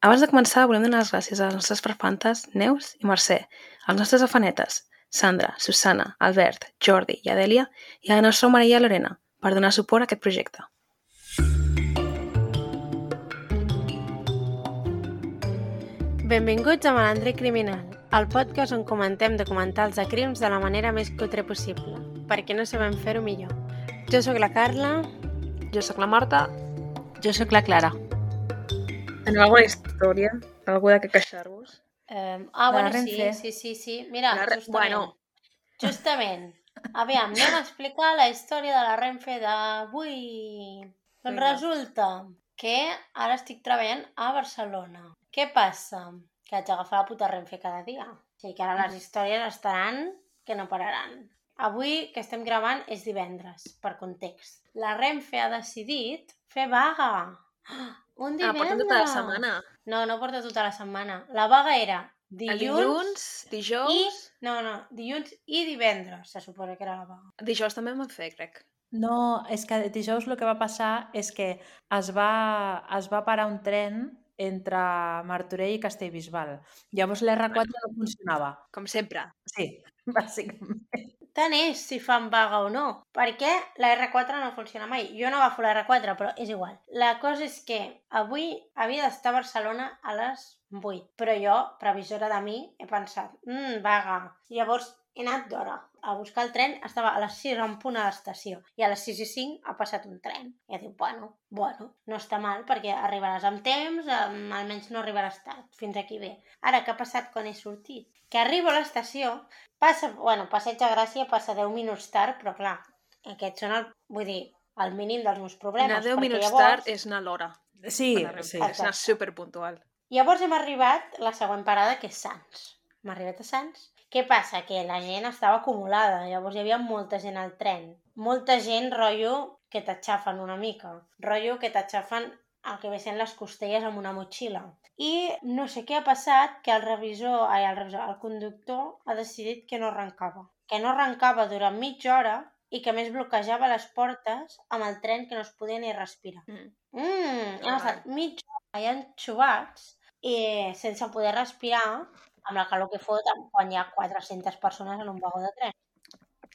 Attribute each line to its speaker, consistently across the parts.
Speaker 1: Abans de començar, volem donar les gràcies a les nostres perfantes Neus i Mercè, als nostres afanetes Sandra, Susana, Albert, Jordi i Adèlia i a la nostra Maria Lorena per donar suport a aquest projecte.
Speaker 2: Benvinguts a Malandre Criminal, el podcast on comentem documentals de crims de la manera més cutre possible, perquè no sabem fer-ho millor. Jo sóc la Carla.
Speaker 1: Jo sóc la Marta.
Speaker 3: Jo sóc la Clara.
Speaker 1: Teniu alguna història? Algú de què queixar-vos?
Speaker 2: Um, ah, bueno, sí, sí, sí, sí. Mira,
Speaker 1: La
Speaker 2: justament.
Speaker 1: bueno.
Speaker 2: Justament. Aviam, anem a explicar la història de la Renfe d'avui. Doncs resulta que ara estic treballant a Barcelona. Què passa? Que haig d'agafar la puta Renfe cada dia. O sigui que ara les històries estaran que no pararan. Avui que estem gravant és divendres, per context. La Renfe ha decidit fer vaga. Un
Speaker 1: Ah,
Speaker 2: divendres.
Speaker 1: porten tota la setmana.
Speaker 2: No, no porta tota la setmana. La vaga era
Speaker 1: El
Speaker 2: dilluns,
Speaker 1: dilluns, dijous...
Speaker 2: i... No, no, dilluns i divendres, se suposa que era la vaga.
Speaker 1: Dijous també van fer, crec.
Speaker 3: No, és que dijous el que va passar és que es va, es va parar un tren entre Martorell i Castellbisbal. Llavors l'R4 no funcionava.
Speaker 1: Com sempre.
Speaker 3: Sí, bàsicament.
Speaker 2: Tant és si fan vaga o no, perquè la R4 no funciona mai. Jo no agafo la R4, però és igual. La cosa és que avui havia d'estar a Barcelona a les 8, però jo, previsora de mi, he pensat, mmm, vaga. Llavors he anat d'hora a buscar el tren, estava a les 6 en punt a l'estació, i a les 6 i 5 ha passat un tren. I dic, bueno, bueno, no està mal, perquè arribaràs amb temps, almenys no arribaràs tard, fins aquí bé. Ara, què ha passat quan he sortit? Que arribo a l'estació, passa, bueno, passeig de Gràcia passa 10 minuts tard, però clar, aquests són el, vull dir, el mínim dels meus problemes.
Speaker 1: Anar 10
Speaker 2: perquè
Speaker 1: minuts
Speaker 2: llavors,
Speaker 1: tard és anar a l'hora.
Speaker 3: Sí, sí.
Speaker 1: És anar superpuntual.
Speaker 2: Llavors hem arribat a la següent parada, que és Sants. Hem arribat a Sants. Què passa? Que la gent estava acumulada, llavors hi havia molta gent al tren. Molta gent, rotllo, que t'aixafen una mica. Rotllo que t'aixafen el que ve sent les costelles amb una motxilla. I no sé què ha passat, que el revisor, ai, el revisor, el conductor ha decidit que no arrencava. Que no arrencava durant mitja hora i que més bloquejava les portes amb el tren que no es podia ni respirar.
Speaker 1: Mm.
Speaker 2: Mm, hem estat mitja hora allà enxubats i sense poder respirar amb la calor que fot quan hi ha 400 persones en un vagó de tren.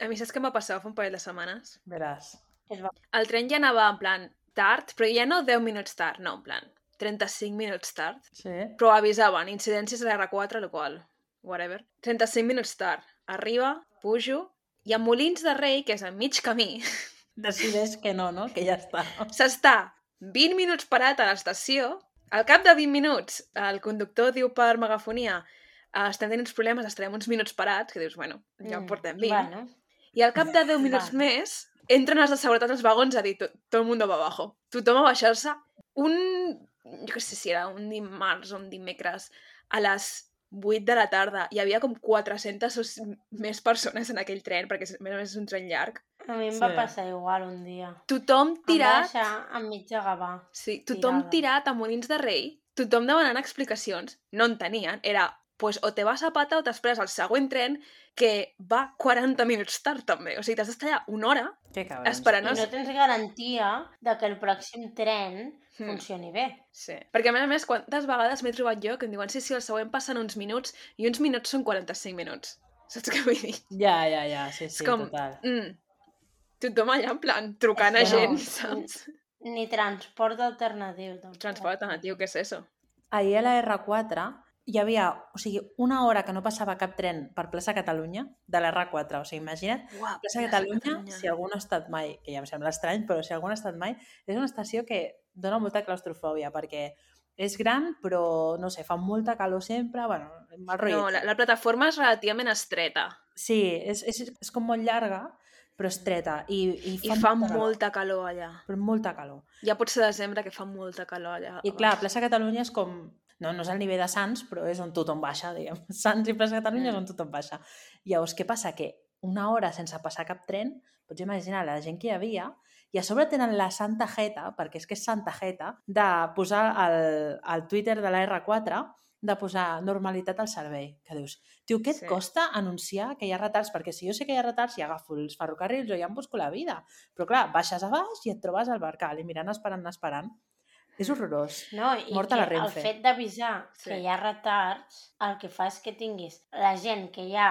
Speaker 1: A mi saps què m'ha passat fa un parell de setmanes?
Speaker 3: Veràs.
Speaker 1: El tren ja anava en plan tard, però ja no 10 minuts tard, no, en plan 35 minuts tard.
Speaker 3: Sí.
Speaker 1: Però avisaven, incidències a l'R4, el qual, whatever. 35 minuts tard. Arriba, pujo, i a Molins de Rei, que és a mig camí,
Speaker 3: Decideix que no, no? Que ja està.
Speaker 1: s'està 20 minuts parat a l'estació, al cap de 20 minuts el conductor diu per megafonia "Ah, estem tenint uns problemes, estarem uns minuts parats, que dius, bueno, ja en portem 20.
Speaker 2: Bueno,
Speaker 1: I al cap de 10 minuts
Speaker 2: Va.
Speaker 1: més, entren els de seguretat als vagons a dir tot, el mundo va abajo. Tothom a baixar-se un... Jo què sé si era un dimarts o un dimecres a les 8 de la tarda. Hi havia com 400 o més persones en aquell tren, perquè a més a més és un tren llarg.
Speaker 2: a mi em
Speaker 3: Sí.
Speaker 2: va passar igual un dia.
Speaker 1: Tothom
Speaker 2: Em va
Speaker 1: tirat...
Speaker 2: deixar enmig de Gavà.
Speaker 1: Sí, tothom
Speaker 2: tirada.
Speaker 1: tirat a Molins de Rei, tothom demanant explicacions. No en tenien. Era, pues, o te vas a pata o t'esperes al següent tren que va 40 minuts tard, també. O sigui, t'has d'estar allà una hora esperant
Speaker 2: I no tens garantia de que el pròxim tren
Speaker 1: Hmm.
Speaker 2: funcioni bé.
Speaker 1: Sí. Perquè, a més a més, quantes vegades m'he trobat jo que em diuen sí, sí, el següent passen uns minuts i uns minuts són 45 minuts. Saps què vull dir?
Speaker 3: Ja, ja, ja, sí, sí,
Speaker 1: és com...
Speaker 3: total.
Speaker 1: Mm, tothom allà, en plan, trucant a
Speaker 2: És que no.
Speaker 1: gent, saps?
Speaker 2: Ni transport alternatiu. Tampoc.
Speaker 1: Transport alternatiu, què és eso?
Speaker 3: Ahir a la R4 hi havia, o sigui, una hora que no passava cap tren per plaça Catalunya de la R4. O sigui, imagina't,
Speaker 1: Uau,
Speaker 3: plaça Catalunya, si algú no ha estat mai, que ja em sembla estrany, però si algú no ha estat mai, és una estació que dona molta claustrofòbia perquè és gran, però, no sé, fa molta calor sempre, bueno, mal rotllet.
Speaker 1: No, la, la plataforma és relativament estreta
Speaker 3: Sí, és, és, és com molt llarga, però estreta. I, i
Speaker 1: i
Speaker 3: fa,
Speaker 1: fa
Speaker 3: molta calor,
Speaker 1: molta calor allà.
Speaker 3: Però molta calor.
Speaker 1: Ja pot ser desembre que fa molta calor allà.
Speaker 3: I clar, plaça Catalunya és com... No, no és al nivell de Sants, però és on tothom baixa, diguem. Sants i plaça Catalunya és on tothom baixa. Llavors, què passa? Que una hora sense passar cap tren, pots imaginar la gent que hi havia, i a sobre tenen la santa jeta, perquè és que és santa jeta, de posar al, al Twitter de la R4 de posar normalitat al servei. Que dius, tio, què et
Speaker 1: Sí.
Speaker 3: costa anunciar que hi ha retards? Perquè si jo sé que hi ha retards, ja agafo els ferrocarrils o ja em busco la vida. Però clar, baixes a baix i et trobes al barcal i mirant, esperant, esperant. És horrorós.
Speaker 2: No, i
Speaker 3: Mort a la
Speaker 2: el
Speaker 3: Renfe.
Speaker 2: fet d'avisar
Speaker 1: Sí.
Speaker 2: que hi ha retards, el que fa és que tinguis la gent que ja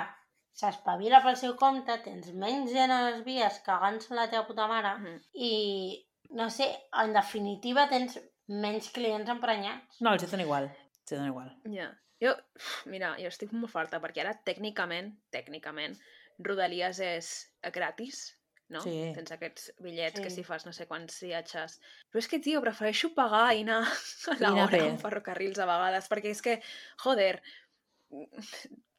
Speaker 2: s'espavila pel seu compte, tens menys gent a les vies cagant-se la teva puta mare
Speaker 1: Mhm.
Speaker 2: i, no sé, en definitiva tens menys clients emprenyats.
Speaker 3: No, els hi dona igual. Els hi dona igual.
Speaker 1: Ja. Jo, mira, jo estic molt farta perquè ara tècnicament, tècnicament, Rodalies és gratis, no?
Speaker 3: Sí.
Speaker 1: Tens aquests bitllets que
Speaker 2: Sí.
Speaker 1: si fas no sé quants viatges. Però és que, tio, prefereixo pagar i anar a l'hora amb ferrocarrils a vegades, perquè és que, joder,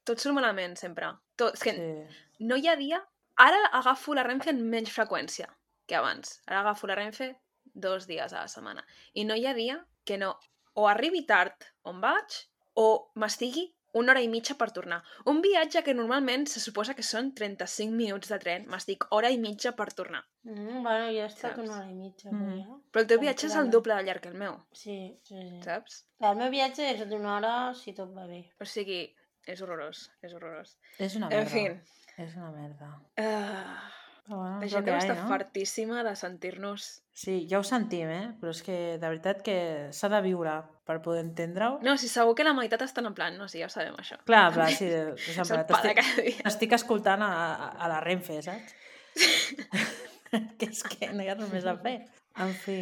Speaker 1: tot surt malament sempre. Tot, és que
Speaker 3: Sí.
Speaker 1: no hi ha dia... Ara agafo la Renfe en menys freqüència que abans. Ara agafo la Renfe dos dies a la setmana. I no hi ha dia que no o arribi tard on vaig o m'estigui una hora i mitja per tornar. Un viatge que normalment se suposa que són 35 minuts de tren, m'estic hora i mitja per tornar.
Speaker 2: Mm, bueno, jo he estat
Speaker 1: Saps?
Speaker 2: una hora i mitja.
Speaker 3: Mm.
Speaker 2: Ja.
Speaker 1: Però el teu viatge és el doble de llarg que el meu,
Speaker 2: Sí, sí, sí.
Speaker 1: saps?
Speaker 2: El meu viatge és d'una hora si tot va bé.
Speaker 1: O sigui, és horrorós, és horrorós.
Speaker 3: És una
Speaker 1: En
Speaker 3: merda.
Speaker 1: fi,
Speaker 3: És una merda.
Speaker 1: uh,
Speaker 3: bueno,
Speaker 1: la
Speaker 3: és
Speaker 1: gent deu estar
Speaker 3: no?
Speaker 1: fartíssima de sentir-nos
Speaker 3: Sí, ja ho sentim, eh? Però és que de veritat que s'ha de viure per poder entendre-ho.
Speaker 1: No, si segur que la meitat estan en plan, no, sí, ja ho sabem, això.
Speaker 3: Clar, clar, sí. És en plan, t'estic-. Estic escoltant a, a, a la Renfe, saps? que és que no hi ha res més a fer. En fi.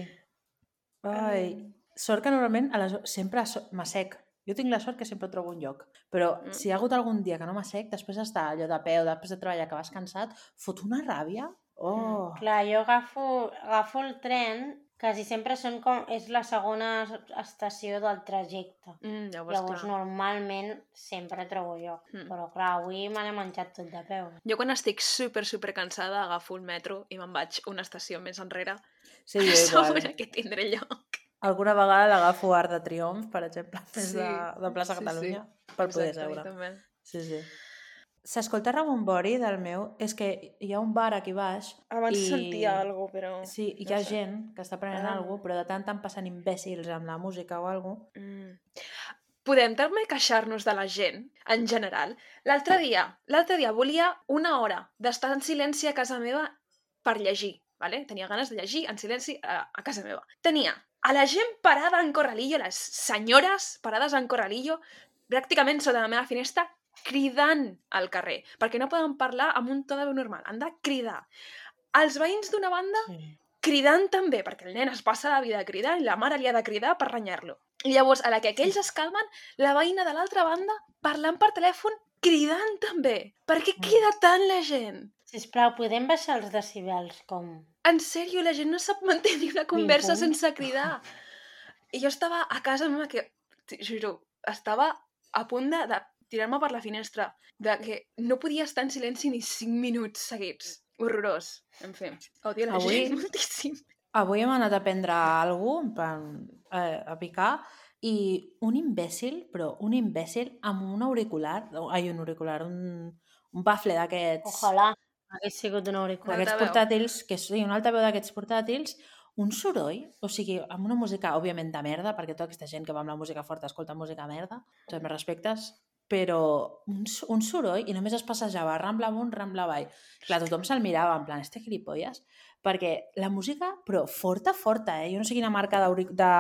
Speaker 3: Ai, sort que normalment a les... sempre so- m'assec. Jo tinc la sort que sempre trobo un lloc. Però
Speaker 1: Mm.
Speaker 3: si hi ha hagut algun dia que no m'assec, després d'estar allò de peu, després de treballar, que vas cansat, fot una ràbia. Oh!
Speaker 2: Clar, jo agafo, agafo el tren, quasi sempre són com, és la segona estació del trajecte.
Speaker 1: Mm, llavors,
Speaker 2: Llavors,
Speaker 1: clar.
Speaker 2: normalment sempre trobo lloc.
Speaker 1: Mm.
Speaker 2: Però clar, avui me l'he menjat tot de peu.
Speaker 1: Jo quan estic super, super cansada agafo el metro i me'n vaig una estació més enrere
Speaker 3: Sí, jo igual.
Speaker 1: sobre que tindré lloc.
Speaker 3: Alguna vegada l'agafo Art de Triomf, per exemple, des
Speaker 1: Sí,
Speaker 3: de, de plaça
Speaker 1: sí, sí.
Speaker 3: Catalunya, per poder
Speaker 1: Exacte,
Speaker 3: seure.
Speaker 1: també.
Speaker 3: Sí, sí. S'escolta Ramon Bori del meu, és que hi ha un bar aquí baix
Speaker 1: Abans
Speaker 3: I-
Speaker 1: sentia alguna però...
Speaker 3: Sí, hi
Speaker 1: no
Speaker 3: ha
Speaker 1: sé.
Speaker 3: gent que està prenent
Speaker 1: Ah.
Speaker 3: alguna però de tant en tant passen imbècils amb la música o alguna.
Speaker 1: Mm. Podem també queixar-nos de la gent, en general. L'altre dia, l'altre dia volia una hora d'estar en silenci a casa meva per llegir, vale? Tenia ganes de llegir en silenci a, a casa meva. Tenia a la gent parada en corralillo, les senyores parades en corralillo, pràcticament sota la meva finestra, cridant al carrer, perquè no poden parlar amb un to de veu normal, han de cridar. Els veïns d'una banda
Speaker 3: Sí.
Speaker 1: cridant també, perquè el nen es passa la vida cridant i la mare li ha de cridar per renyar-lo. I llavors, a la que aquells es calmen, la veïna de l'altra banda parlant per telèfon, cridant també. Per què
Speaker 3: Mm.
Speaker 1: crida tant la gent?
Speaker 2: Sisplau, podem baixar els decibels com...
Speaker 1: En sèrio, la gent no sap mantenir una conversa
Speaker 2: punt.
Speaker 1: sense cridar. I jo estava a casa meva que, juro, estava a punt de, de tirar-me per la finestra, de que no podia estar en silenci ni 5 minuts seguits. Horrorós. En fi, odio la
Speaker 3: Avui-
Speaker 1: gent moltíssim.
Speaker 3: Avui hem anat a prendre alguna cosa, eh, a picar, i un imbècil, però un imbècil amb un auricular, ai, un auricular, un, un bafle d'aquests...
Speaker 2: Ojalà hagués sigut un auricular.
Speaker 3: d'aquests portàtils, que sí, un altaveu d'aquests portàtils, un soroll, o sigui, amb una música, òbviament, de merda, perquè tota aquesta gent que va amb la música forta escolta música merda, tots meus respectes, però un, un soroll i només es passejava Rambla amunt, Rambla avall. Clar, tothom se'l mirava en plan, este gilipolles, perquè la música, però forta, forta, eh? Jo no sé quina marca d'auric- de,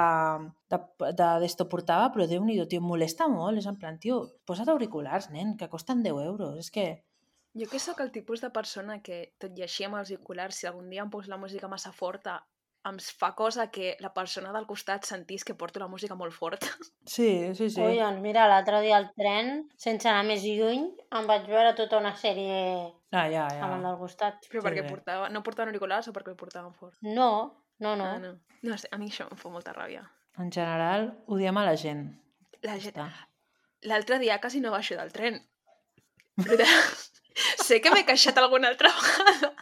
Speaker 3: de, de, d'esto portava, però déu-n'hi-do, tio, em molesta molt, és en plan, tio, posa't auriculars, nen, que costen 10 euros, és que...
Speaker 1: Jo que sóc el tipus de persona que, tot i així amb els auriculars, si algun dia em poso la música massa forta, em fa cosa que la persona del costat sentís que porto la música molt forta.
Speaker 3: Sí, sí, sí.
Speaker 2: Collons, mira, l'altre dia al tren, sense anar més lluny, em vaig veure tota una sèrie
Speaker 3: Ah, ja, ja.
Speaker 2: amb el del costat.
Speaker 1: Però
Speaker 3: Sí,
Speaker 1: perquè
Speaker 3: bé.
Speaker 1: portava, no portaven auriculars o perquè el portaven fort?
Speaker 2: No, no, no.
Speaker 1: Ah, no. no sé, a mi això em fa molta ràbia.
Speaker 3: En general, odiem a la gent.
Speaker 1: La gent... L'altre dia quasi no baixo del tren. De... sé que m'he queixat alguna altra vegada,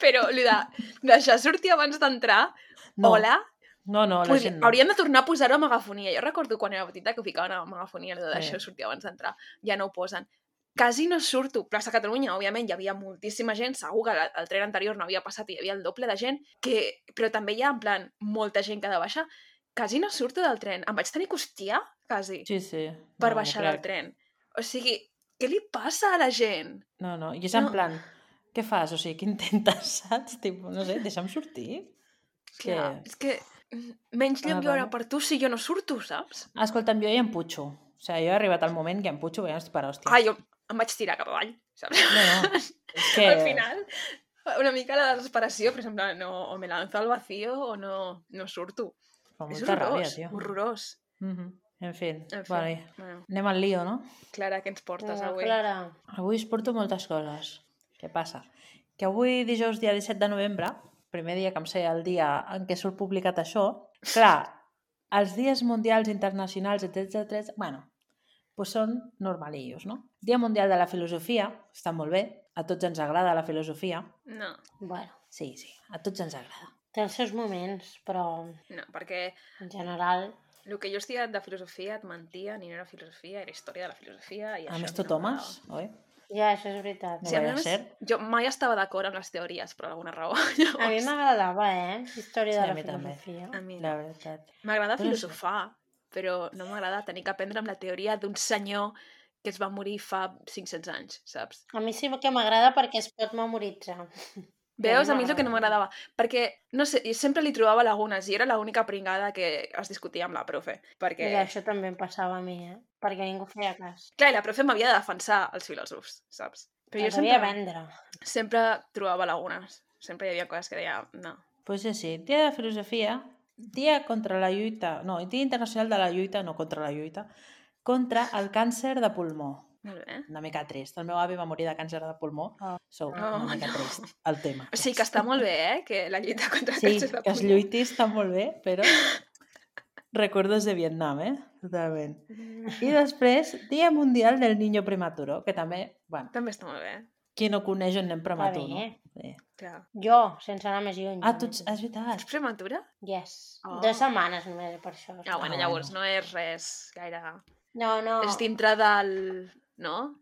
Speaker 1: però lo de deixar sortir abans d'entrar,
Speaker 3: No,
Speaker 1: hola,
Speaker 3: no, no, la gent no.
Speaker 1: Hauríem de tornar a posar-ho a megafonia. Jo recordo quan era petita que ho ficaven a megafonia, allò de
Speaker 3: Sí.
Speaker 1: deixar sortir abans d'entrar. Ja no ho posen. Quasi no surto. Plaça Catalunya, òbviament, hi havia moltíssima gent. Segur que el, el tren anterior no havia passat i hi havia el doble de gent. Que... Però també hi ha, en plan, molta gent que ha de baixar. Quasi no surto del tren. Em vaig tenir que hostiar, quasi,
Speaker 3: Sí, sí.
Speaker 1: per
Speaker 3: no,
Speaker 1: baixar
Speaker 3: crec.
Speaker 1: del tren. O sigui, què li passa a la gent?
Speaker 3: No, no, i és en
Speaker 1: No.
Speaker 3: plan, què fas? O sigui, què intentes, saps? Tipo, no sé, deixa'm sortir. És que...
Speaker 1: Clar, és que menys lloc hi haurà per tu si jo no surto, saps?
Speaker 3: Escolta'm, jo ja em putxo. O sigui, jo he arribat al moment que em putxo, perquè ja no estic per hòstia.
Speaker 1: Ah, jo em vaig tirar cap avall, saps?
Speaker 3: No, no. És que...
Speaker 1: Al final, una mica la desesperació, per exemple, no, o me lanzo al vacío o no, no surto.
Speaker 3: Fa
Speaker 1: És
Speaker 3: molta ràbia,
Speaker 1: horrorós,
Speaker 3: tio.
Speaker 1: horrorós.
Speaker 3: Mhm. En fi,
Speaker 1: En fi,
Speaker 3: vale.
Speaker 1: bueno,
Speaker 3: anem al lío, no?
Speaker 1: Clara, què ens portes
Speaker 2: No,
Speaker 1: avui?
Speaker 2: Clara,
Speaker 3: Avui us porto moltes coses. Què passa? Que avui, dijous, dia 17 de novembre, primer dia que em sé el dia en què surt publicat això, clar, els dies mundials internacionals, etc etc, bueno, pues són normalillos, no? Dia Mundial de la Filosofia, està molt bé, a tots ens agrada la filosofia.
Speaker 1: No,
Speaker 2: bueno,
Speaker 3: Sí, sí, a tots ens agrada.
Speaker 2: té els seus moments, però
Speaker 1: no, perquè
Speaker 2: en general...
Speaker 1: el que jo he estudiat de filosofia et mentia, ni no era filosofia, era història de la filosofia. I
Speaker 3: A
Speaker 1: això
Speaker 3: més, tu tomes, oi?
Speaker 2: Ja, això és veritat.
Speaker 3: No
Speaker 1: Sí, a més,
Speaker 3: ser.
Speaker 1: jo mai estava d'acord amb les teories, per alguna raó.
Speaker 2: A mi
Speaker 1: Llavors,
Speaker 2: m'agradava, eh? Història
Speaker 3: Sí,
Speaker 2: de
Speaker 3: a
Speaker 2: la
Speaker 3: mi també.
Speaker 2: filosofia.
Speaker 1: a mi
Speaker 3: La veritat.
Speaker 1: M'agrada
Speaker 3: Però
Speaker 1: filosofar, però no m'agrada tenir que aprendre amb la teoria d'un senyor que es va morir fa 500 anys, saps?
Speaker 2: A mi sí que m'agrada perquè es pot memoritzar.
Speaker 1: Veus? A mi és el que no
Speaker 2: m'agrada.
Speaker 1: m'agradava. Perquè, no sé, sempre li trobava lagunes i era l'única pringada que es discutia amb la profe. Perquè,
Speaker 2: I això també em passava a mi, eh? Perquè ningú feia cas.
Speaker 1: clar, i la profe m'havia de defensar els filòsofs, saps? Però jo sempre,
Speaker 2: vendre.
Speaker 1: sempre trobava lagunes. Sempre hi havia coses que deia, no.
Speaker 3: Pues sí, sí, dia de filosofia, dia contra la lluita, no, dia internacional de la lluita, no contra la lluita, contra el càncer de pulmó.
Speaker 1: Molt bé.
Speaker 3: Una mica trist. El meu avi va morir de càncer de pulmó,
Speaker 2: Oh.
Speaker 3: so,
Speaker 1: Oh,
Speaker 3: una mica
Speaker 1: no.
Speaker 3: trist el tema.
Speaker 1: O sigui que està molt bé, eh? Que la lluita contra el
Speaker 3: Sí,
Speaker 1: càncer de
Speaker 3: que es
Speaker 1: pulmó.
Speaker 3: lluiti està molt bé, però recordos de Vietnam, eh? Totalment. I després, Dia Mundial del Niño Prematuro, que també, bueno,
Speaker 1: També està molt bé.
Speaker 3: qui no coneix un nen prematur, no? Sí.
Speaker 1: Clar.
Speaker 2: Jo, sense anar més lluny.
Speaker 3: Ah, tu ets, és veritat.
Speaker 1: Ets prematura?
Speaker 2: Yes.
Speaker 1: Oh.
Speaker 2: Dues setmanes només per això.
Speaker 1: Ah, bueno,
Speaker 3: Ah,
Speaker 1: llavors
Speaker 3: bueno.
Speaker 1: no és res gaire...
Speaker 2: No, no.
Speaker 1: És dintre del... No?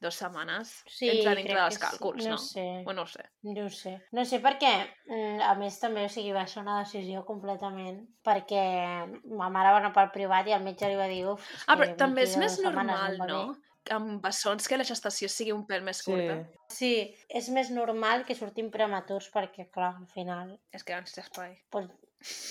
Speaker 1: Dos setmanes.
Speaker 2: Sí,
Speaker 1: Entra dintre dels
Speaker 2: que sí.
Speaker 1: càlculs, no?
Speaker 2: No sé.
Speaker 1: O no ho sé.
Speaker 2: No ho sé. No sé perquè, mm, a més, també, o sigui, va ser una decisió completament perquè ma mare va anar pel privat i el metge li va dir, uf,
Speaker 1: Ah, però també és
Speaker 2: 22
Speaker 1: més normal, no? Amb bessons que la gestació sigui un pèl més
Speaker 3: Sí.
Speaker 1: curta.
Speaker 2: Sí, és més normal que sortim prematurs perquè, clar, al final
Speaker 1: Es queden sense espai.
Speaker 2: pues,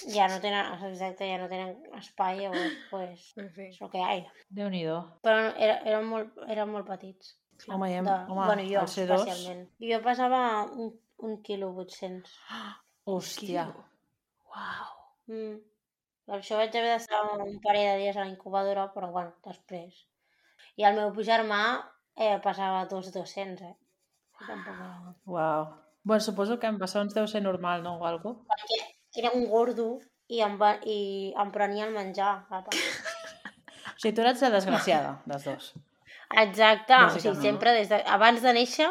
Speaker 2: ja no tenen, exacte, ja no tenen espai, llavors, pues,
Speaker 1: En fi.
Speaker 2: és el que hi ha.
Speaker 3: Déu-n'hi-do.
Speaker 2: Però no, era, eren, molt, eren molt petits.
Speaker 3: Home, ja,
Speaker 2: De,
Speaker 3: home,
Speaker 2: bueno, jo,
Speaker 3: al C2...
Speaker 2: especialment. Jo pesava un, un quilo 800.
Speaker 3: Hòstia.
Speaker 1: Uau.
Speaker 2: Mm. Per això vaig haver d'estar un parell de dies a la incubadora, però bueno, després. I el meu germà eh, passava dos 200, eh? Tampoc.
Speaker 3: Uau. Bueno, suposo que en bessons deu ser normal, no? O algo.
Speaker 2: Perquè era un gordo i em, va, i em prenia el menjar. Apa.
Speaker 3: O sigui, tu eres la desgraciada, dels dos.
Speaker 2: Exacte, o sigui, sempre des de, abans de néixer...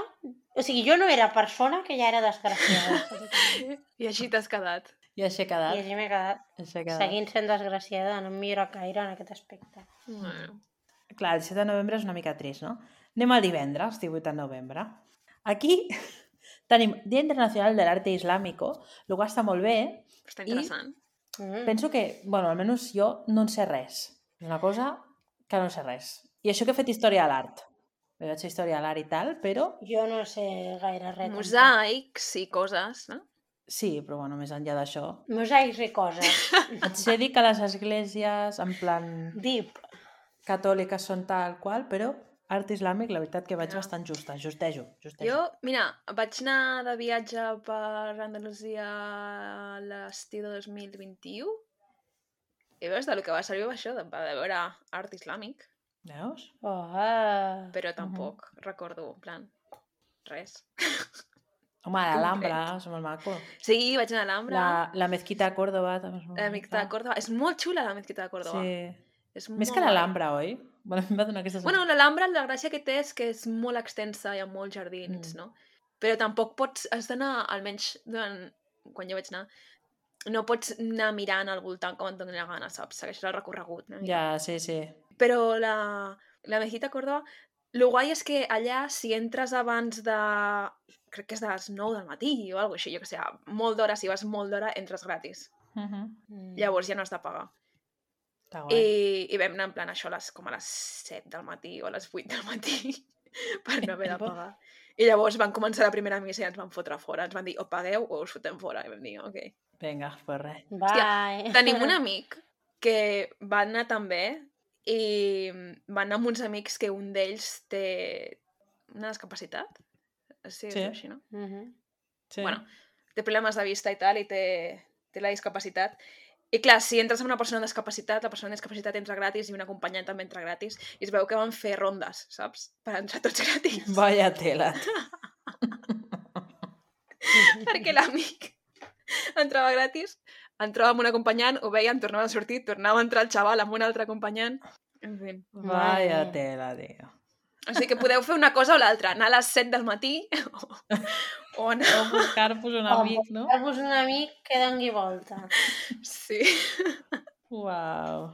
Speaker 2: O sigui, jo no era persona que ja era desgraciada.
Speaker 1: I així t'has quedat.
Speaker 3: I així he
Speaker 2: I
Speaker 3: quedat.
Speaker 2: així m'he quedat
Speaker 3: Així quedat.
Speaker 2: seguint sent desgraciada, no em millora gaire en aquest aspecte.
Speaker 1: Bueno.
Speaker 3: Clar, el 7 de novembre és una mica trist, no? Anem al divendres, 18 de novembre. Aquí tenim Dia Internacional de l'Arte Islámico, el qual està molt bé.
Speaker 1: Però està
Speaker 3: I-
Speaker 1: interessant.
Speaker 2: Mm.
Speaker 3: Penso que, bueno, almenys jo no en sé res. És una cosa que no sé res. I això que he fet història de l'art. He fet història de l'art i tal, però
Speaker 2: Jo no sé gaire res.
Speaker 1: Mosaics i coses, no?
Speaker 3: sí, però bueno, més enllà d'això.
Speaker 2: Mosaics i coses.
Speaker 3: Et sé dir que les esglésies, en plan
Speaker 2: Deep.
Speaker 3: catòliques, són tal qual, però art islàmic, la veritat que vaig
Speaker 1: Ja.
Speaker 3: bastant justa. Justejo, justejo.
Speaker 1: Jo, mira, vaig anar de viatge per Andalusia l'estiu de 2021 i veus, del que va servir això, de, de veure art islàmic,
Speaker 3: Veus?
Speaker 2: Oh, ah.
Speaker 1: però tampoc recordo, en plan, res.
Speaker 3: Home, l'Alhambra, és molt maco.
Speaker 1: Sí, vaig anar a l'Ambra,
Speaker 3: La, la mezquita de Córdoba també és molt
Speaker 1: la mezquita de. Córdoba. És molt xula la mezquita de Córdoba.
Speaker 3: Sí.
Speaker 1: És
Speaker 3: Més
Speaker 1: molt
Speaker 3: que l'Alhambra, oi? Bueno, em va donar aquesta
Speaker 1: Bueno, l'Alhambra, la gràcia que té és que és molt extensa, hi ha molts jardins,
Speaker 3: Mm.
Speaker 1: no? Però tampoc pots... Has d'anar, almenys durant, quan jo vaig anar, no pots anar mirant al voltant com et doni la gana, saps? Segueixes el recorregut. Mica.
Speaker 3: Ja, sí, sí.
Speaker 1: Però la, la Mejita Córdoba, el guai és que allà, si entres abans de... Crec que és de les 9 del matí o alguna així, jo que sé, molt d'hora, si vas molt d'hora, entres gratis.
Speaker 3: Uh -huh.
Speaker 2: Mm.
Speaker 1: Llavors ja no has de pagar. I, I vam anar en plan això a les, com a les 7 del matí o a les 8 del matí per no haver de pagar. I llavors van començar la primera missa i ens van fotre fora. Ens van dir o pagueu o us fotem fora. I vam dir, ok.
Speaker 3: Vinga, pues res.
Speaker 2: Bye.
Speaker 1: Tenim un amic que va anar també i va anar amb uns amics que un d'ells té una discapacitat. Sí,
Speaker 3: Sí.
Speaker 1: sí. així, no?
Speaker 2: Mhm.
Speaker 3: Sí.
Speaker 1: Bueno, té problemes de vista i tal, i té, té la discapacitat. I clar, si entres amb una persona amb discapacitat, la persona amb discapacitat entra gratis i un acompanyant també entra gratis. I es veu que van fer rondes, saps? Per entrar tots gratis.
Speaker 3: Vaya tela.
Speaker 1: perquè l'amic entrava gratis, entrava amb un acompanyant, ho veien, tornava a sortir, tornava a entrar el xaval amb un altre acompanyant. En fi.
Speaker 3: Vaya tela, tio.
Speaker 1: O sigui que podeu fer una cosa o l'altra, anar a les 7 del matí o, o anar...
Speaker 3: O buscar-vos un amic, no?
Speaker 2: Buscar-vos un amic que dongui volta.
Speaker 1: Sí.
Speaker 3: Uau.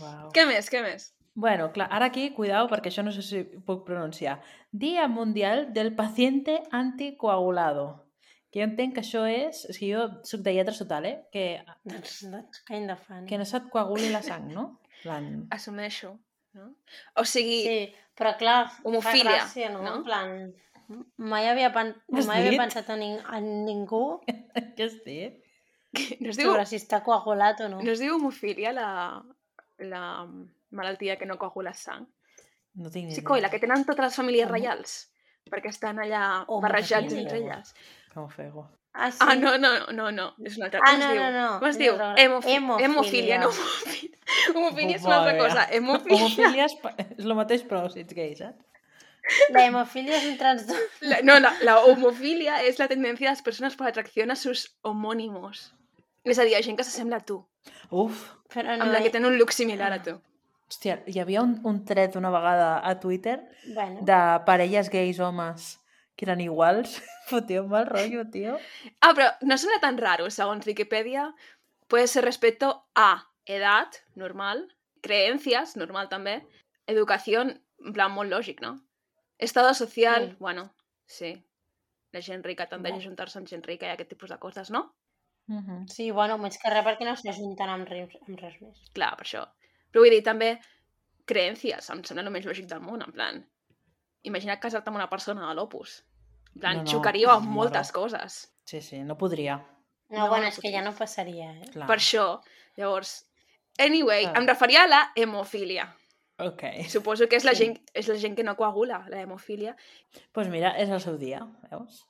Speaker 3: Uau.
Speaker 1: Què més, què més?
Speaker 3: Bueno, clar, ara aquí, cuidao, perquè això no sé si puc pronunciar. Dia Mundial del Paciente Anticoagulado. Que jo entenc que això és... És que jo soc de lletres total, eh? Que,
Speaker 2: Doncs, doncs kind of funny.
Speaker 3: que no se't coaguli la sang, no? Plan...
Speaker 1: Assumeixo. No? O sigui,
Speaker 2: Sí, però clar,
Speaker 1: Homofília,
Speaker 2: fa gràcia, no?
Speaker 1: no?
Speaker 2: En plan, mai havia, pen... Mai havia
Speaker 3: dit?
Speaker 2: pensat en, ning en ningú
Speaker 3: Què has dit?
Speaker 1: no es diu,
Speaker 2: sobre si està coagulat o no.
Speaker 1: no es diu homofília la, la malaltia que no coagula sang?
Speaker 3: No tinc ni
Speaker 1: Sí, coi, la que tenen totes les famílies reials. Perquè estan allà
Speaker 2: Homofília.
Speaker 1: barrejats entre elles.
Speaker 3: Com fego.
Speaker 2: Ah, sí?
Speaker 1: Ah, no, no, no, no, és una altra.
Speaker 2: Ah,
Speaker 1: Com es
Speaker 2: no,
Speaker 1: diu?
Speaker 2: no, no,
Speaker 1: Com es diu?
Speaker 2: una altra-
Speaker 1: Hemofi
Speaker 2: hemofília.
Speaker 1: Hemofília, no homofília. Homofília és una altra cosa. Hemofília.
Speaker 3: Homofília és, és el mateix però si ets gay, saps?
Speaker 2: La hemofília és un trastorn.
Speaker 1: La, no, la, la homofilia és la tendencia de las personas por atracción a sus homónimos. És a dir, a gent que s'assembla a tu,
Speaker 3: Uf,
Speaker 2: Però no,
Speaker 1: amb la que tenen un look similar a tu.
Speaker 3: hòstia, hi havia un, un tret una vegada a Twitter
Speaker 2: Bueno,
Speaker 3: de parelles gais homes que eren iguals. Fotia un mal rotllo, tio.
Speaker 1: Ah, però no sona tan raro, segons Wikipedia. Puede ser respecto a edad, normal, creencias, normal també, educación, en plan molt lògic, no? Estado social,
Speaker 2: Sí.
Speaker 1: bueno, sí. La gent rica tendeix a
Speaker 2: No.
Speaker 1: juntar-se amb gent rica i aquest tipus de coses, no?
Speaker 3: Uh -huh.
Speaker 2: sí, bueno, més que res perquè no s'ajunten amb res, amb res més.
Speaker 1: Clar, per això. Però vull dir, també, creencies, em sembla el més lògic del món, en plan, imagina't casar-te amb una persona de l'Opus. Plan,
Speaker 3: No,
Speaker 1: no,
Speaker 3: no,
Speaker 1: no, xocaríeu amb
Speaker 3: moro.
Speaker 1: moltes coses.
Speaker 3: Sí, sí, no podria.
Speaker 2: No,
Speaker 1: No,
Speaker 2: bueno,
Speaker 1: no
Speaker 2: és que ja no passaria, eh?
Speaker 3: Clar.
Speaker 1: Per això, llavors... Anyway,
Speaker 3: Clar.
Speaker 1: em referia a la hemofília.
Speaker 3: Ok.
Speaker 1: Suposo que és la,
Speaker 2: Sí.
Speaker 1: gent, és la gent que no coagula, la hemofília.
Speaker 3: Doncs pues mira, és el seu dia, veus?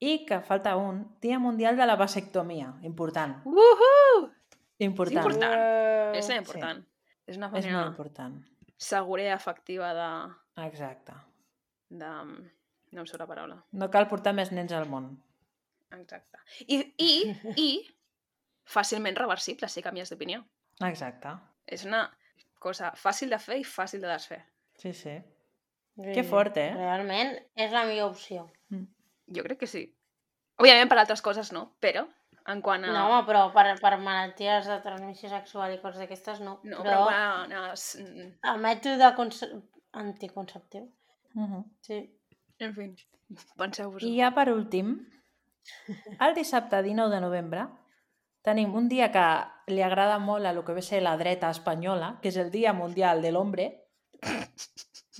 Speaker 3: I que falta un, Dia Mundial de la Vasectomia. Important.
Speaker 1: Uhu!
Speaker 3: Important.
Speaker 1: important.
Speaker 2: Uh,
Speaker 1: És important. És una
Speaker 3: És molt
Speaker 1: manera
Speaker 3: important.
Speaker 1: segura i efectiva de,
Speaker 3: Exacte.
Speaker 1: de... No em surt la paraula.
Speaker 3: No cal portar més nens al món.
Speaker 1: Exacte. I, i, i fàcilment reversible si canvies d'opinió.
Speaker 3: Exacte.
Speaker 1: És una cosa fàcil de fer i fàcil de desfer.
Speaker 3: Sí, sí.
Speaker 2: Sí,
Speaker 3: Que fort, eh?
Speaker 2: Realment és la millor opció.
Speaker 1: Jo crec que sí. Òbviament per altres coses no, però en quant a...
Speaker 2: No, home, però per, per malalties de transmissió sexual i coses d'aquestes no.
Speaker 1: no
Speaker 2: però
Speaker 1: però a... a...
Speaker 2: el mètode conce- anticonceptiu,
Speaker 3: Uh -huh.
Speaker 2: sí.
Speaker 1: En fi, penseu-vos.
Speaker 3: I ja per últim, el dissabte 19 de novembre tenim un dia que li agrada molt a lo que ve a ser la dreta espanyola, que és el Dia Mundial de l'Hombre,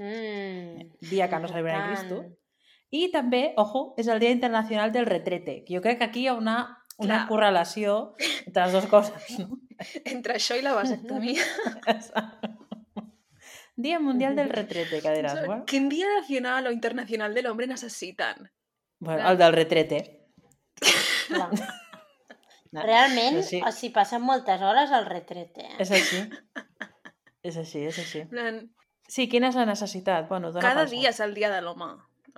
Speaker 2: Mm,
Speaker 3: dia que no celebra
Speaker 2: important.
Speaker 3: Cristo, i també, ojo, és el Dia Internacional del Retrete, que jo crec que aquí hi ha una, una
Speaker 1: Clar.
Speaker 3: correlació entre les dues coses, no?
Speaker 1: Entre això i la vasectomia.
Speaker 3: Dia Mundial del Retrete, que diràs, bueno,
Speaker 1: Quin dia nacional o internacional de l'hombre necessiten?
Speaker 3: bueno, el del retrete.
Speaker 2: Clar.
Speaker 3: No,
Speaker 2: Realment,
Speaker 3: així.
Speaker 2: o sigui, passen moltes hores al retret, eh?
Speaker 3: És així. És així, és així.
Speaker 1: En plan,
Speaker 3: Sí, quina és la necessitat? Bueno, dona
Speaker 1: cada
Speaker 3: pel
Speaker 1: dia és el dia de l'home.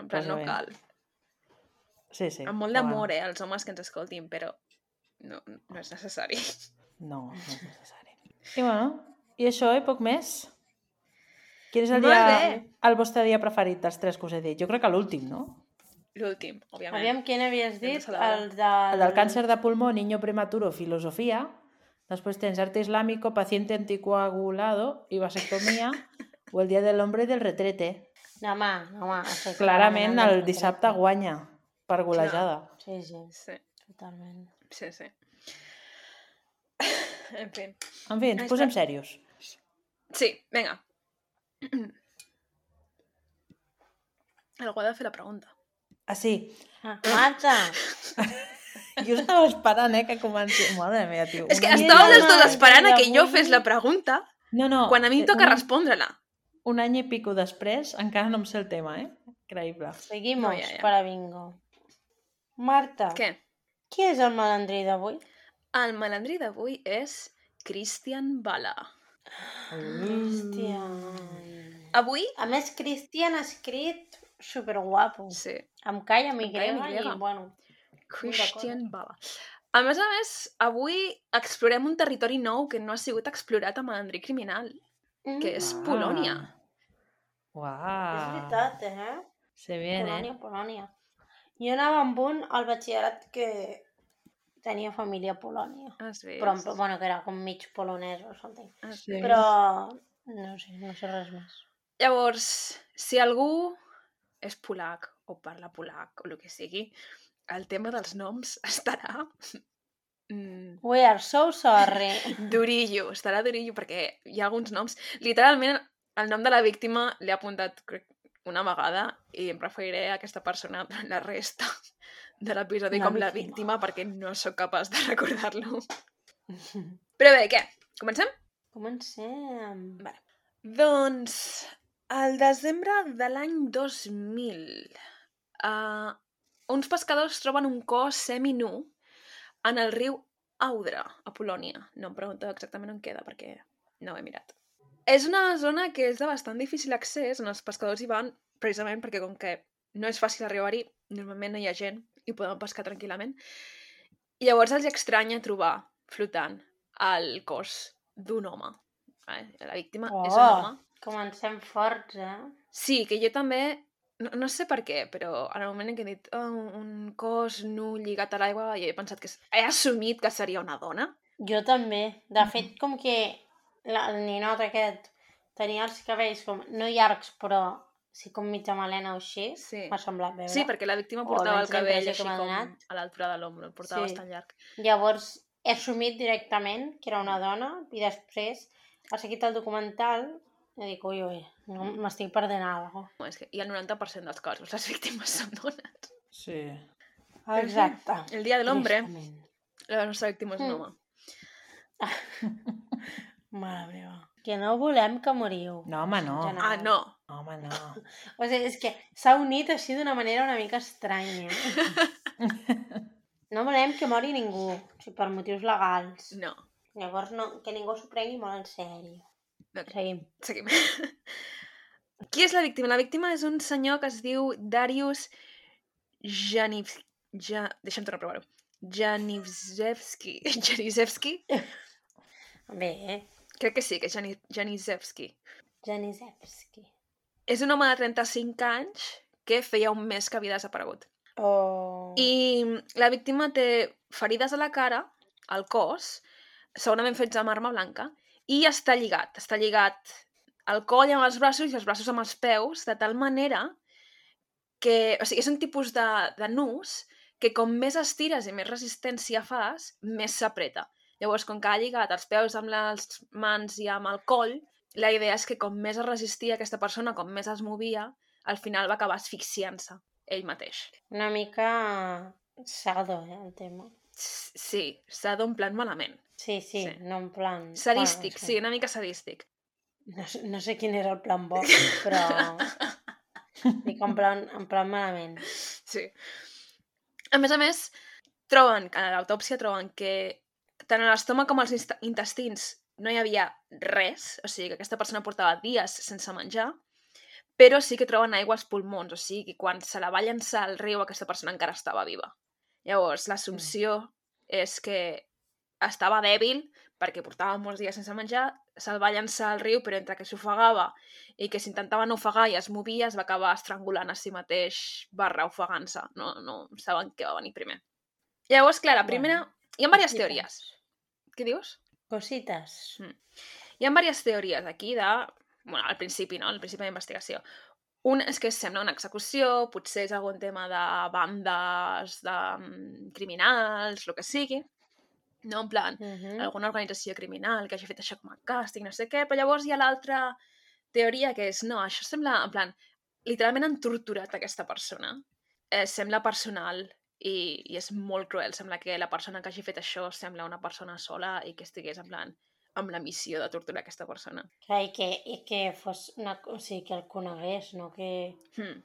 Speaker 1: En plan, no cal.
Speaker 3: Sí, sí.
Speaker 1: Amb molt d'amor, eh, als homes que ens escoltin, però no, no és necessari.
Speaker 3: No, no és necessari. I bueno, i això i poc més. Quin és el,
Speaker 1: Molt
Speaker 3: dia,
Speaker 1: bé.
Speaker 3: el vostre dia preferit dels tres que us he dit? Jo crec que l'últim, no?
Speaker 1: L'últim, òbviament.
Speaker 2: Aviam, quin havies
Speaker 1: de
Speaker 2: dit? El del...
Speaker 3: El del càncer de pulmó, niño prematuro, filosofia. Després tens arte islámico, paciente anticoagulado i vasectomia. o el dia de l'hombre del retrete.
Speaker 2: No, home, no, home. això
Speaker 3: Clarament el dissabte guanya per golejada.
Speaker 2: Sí, sí,
Speaker 1: Sí,
Speaker 2: totalment.
Speaker 1: sí, sí. En fi.
Speaker 3: En fi, ens posem serios.
Speaker 1: Sí, vinga. Algú ha de fer la pregunta.
Speaker 3: Ah, sí.
Speaker 2: Ah, Marta!
Speaker 3: Jo estava esperant, eh, que comenci... Madre meva, tio.
Speaker 1: És que estàvem les
Speaker 2: home,
Speaker 1: dues esperant a
Speaker 2: que
Speaker 1: jo fes la pregunta
Speaker 3: No, no.
Speaker 1: quan a mi em
Speaker 3: eh,
Speaker 1: toca
Speaker 3: un-
Speaker 1: respondre-la.
Speaker 3: Un any i pico després, encara no em sé el tema, eh? Increïble.
Speaker 2: Seguimos
Speaker 1: No, ja, ja.
Speaker 2: para bingo. Marta,
Speaker 1: Què?
Speaker 2: qui és el malandrí d'avui?
Speaker 1: El malandrí d'avui és Christian Bala.
Speaker 2: Cristian.
Speaker 1: Avui,
Speaker 2: A més, Cristian ha escrit superguapo.
Speaker 1: sí,
Speaker 2: Amb K i amb Y,
Speaker 1: Amb K i amb
Speaker 2: bueno,
Speaker 1: Christian Bala. A més a més, avui explorem un territori nou que no ha sigut explorat a malandrí criminal, que és
Speaker 3: Ah.
Speaker 1: Polònia.
Speaker 3: Uau.
Speaker 2: És veritat, eh?
Speaker 3: Se viene.
Speaker 2: Polònia, Polònia. Jo anava amb un al batxillerat que tenia família a Polònia. Però, en- bueno, que era com mig polonès o something. Però, no sé, no sé res més.
Speaker 1: Llavors, si algú és polac o parla polac o el que sigui, el tema dels noms estarà mm,
Speaker 2: We are so sorry.
Speaker 1: durillo, estarà durillo perquè hi ha alguns noms. Literalment, el nom de la víctima l'he apuntat crec, una vegada i em referiré a aquesta persona durant la resta de l'episodi
Speaker 2: La
Speaker 1: com la
Speaker 2: víctima.
Speaker 1: víctima perquè no sóc capaç de recordar-lo. Però bé, què? Comencem?
Speaker 2: Comencem.
Speaker 1: Vale. Doncs, al desembre de l'any 2000, uh, uns pescadors troben un cos seminu en el riu Audra, a Polònia. No em pregunto exactament on queda, perquè no ho he mirat. És una zona que és de bastant difícil accés, on els pescadors hi van precisament perquè com que no és fàcil arribar-hi, normalment no hi ha gent i poden pescar tranquil·lament. I llavors els estranya trobar flotant el cos d'un home. Vale? La víctima
Speaker 2: Oh.
Speaker 1: és un home.
Speaker 2: Comencem forts, eh?
Speaker 1: Sí, que jo també, no, no sé per què, però en el moment en què he dit oh, un cos nu lligat a l'aigua, jo he pensat que... He assumit que seria una dona.
Speaker 2: Jo també. De fet, com que la, el ninot aquest tenia els cabells com, no llargs, però sí com mitja melena o així,
Speaker 1: Sí.
Speaker 2: m'ha semblat veure.
Speaker 1: Sí, perquè la víctima portava el cabell així com a l'altura de l'ombro, el portava
Speaker 2: Sí.
Speaker 1: bastant llarg.
Speaker 2: Llavors he assumit directament que era una dona i després ha seguit el documental i dic, ui, ui, no, m'estic perdent alguna
Speaker 1: No, és que hi ha el 90% dels casos, les víctimes són dones.
Speaker 3: Sí.
Speaker 2: Exacte.
Speaker 1: El dia de l'hombre,
Speaker 2: Tristament.
Speaker 1: la nostra víctima és un
Speaker 2: Mm.
Speaker 1: home.
Speaker 2: Mare meva. Que no volem que moriu.
Speaker 3: No, home, no.
Speaker 2: No.
Speaker 1: Ah, no.
Speaker 3: Home, no.
Speaker 2: O sigui, és que s'ha unit així d'una manera una mica estranya. No volem que mori ningú, o sigui, per motius legals.
Speaker 1: No.
Speaker 2: Llavors, no, que ningú s'ho prengui molt en sèrio.
Speaker 1: Ok.
Speaker 2: Seguim.
Speaker 1: Seguim. Qui és la víctima? La víctima és un senyor que es diu Darius Janiv... Ja... Deixa'm tornar a provar-ho. Janivzevski. Janizevski?
Speaker 2: Bé, eh?
Speaker 1: Crec que sí, que és Jani... Janizevski.
Speaker 2: Janizewski.
Speaker 1: És un home de 35 anys que feia un mes que havia desaparegut.
Speaker 2: Oh.
Speaker 1: I la víctima té ferides a la cara, al cos, segurament fets amb arma blanca, i està lligat. Està lligat al coll amb els braços i els braços amb els peus, de tal manera que... O sigui, és un tipus de, de nus que com més estires i més resistència fas, més s'apreta. Llavors, com que ha lligat els peus amb les mans i amb el coll, la idea és que com més es resistia aquesta persona, com més es movia, al final va acabar asfixiant-se ell mateix.
Speaker 2: Una mica sado, eh, el tema.
Speaker 1: Sí, s'ha d'un plan malament.
Speaker 2: Sí, sí,
Speaker 1: Sí.
Speaker 2: no en plan...
Speaker 1: Sadístic,
Speaker 2: bueno,
Speaker 1: sí, una mica sadístic.
Speaker 2: No, no sé quin era el plan bo, però... Dic en plan, en plan malament.
Speaker 1: Sí. A més a més, troben, a l'autòpsia troben que tant a l'estómac com als intestins no hi havia res, o sigui que aquesta persona portava dies sense menjar, però sí que troben aigua als pulmons, o sigui que quan se la va llançar al riu aquesta persona encara estava viva. Llavors, l'assumpció és que estava dèbil perquè portava molts dies sense menjar, se'l va llançar al riu, però entre que s'ofegava i que s'intentava no ofegar i es movia, es va acabar estrangulant a si mateix barra ofegant-se. No, no saben què va venir primer. Llavors, clar, la primera...
Speaker 2: Bueno,
Speaker 1: Hi ha diverses
Speaker 2: cosites.
Speaker 1: teories. Què dius?
Speaker 2: Cosites.
Speaker 1: Hi ha diverses teories aquí de... bueno, al principi, no? Al principi de la investigació. Un és que sembla una execució, potser és algun tema de bandes, de mm, criminals, el que sigui. No, en plan,
Speaker 2: Uh -huh.
Speaker 1: alguna organització criminal que hagi fet això com a càstig, no sé què, però llavors hi ha l'altra teoria que és, no, això sembla, en plan, literalment han torturat aquesta persona. Eh, sembla personal i, i és molt cruel. Sembla que la persona que hagi fet això sembla una persona sola i que estigués en plan amb la missió de torturar aquesta persona.
Speaker 2: Clar, i que, i que fos una, o sigui, que el conegués, no que,
Speaker 1: Hmm.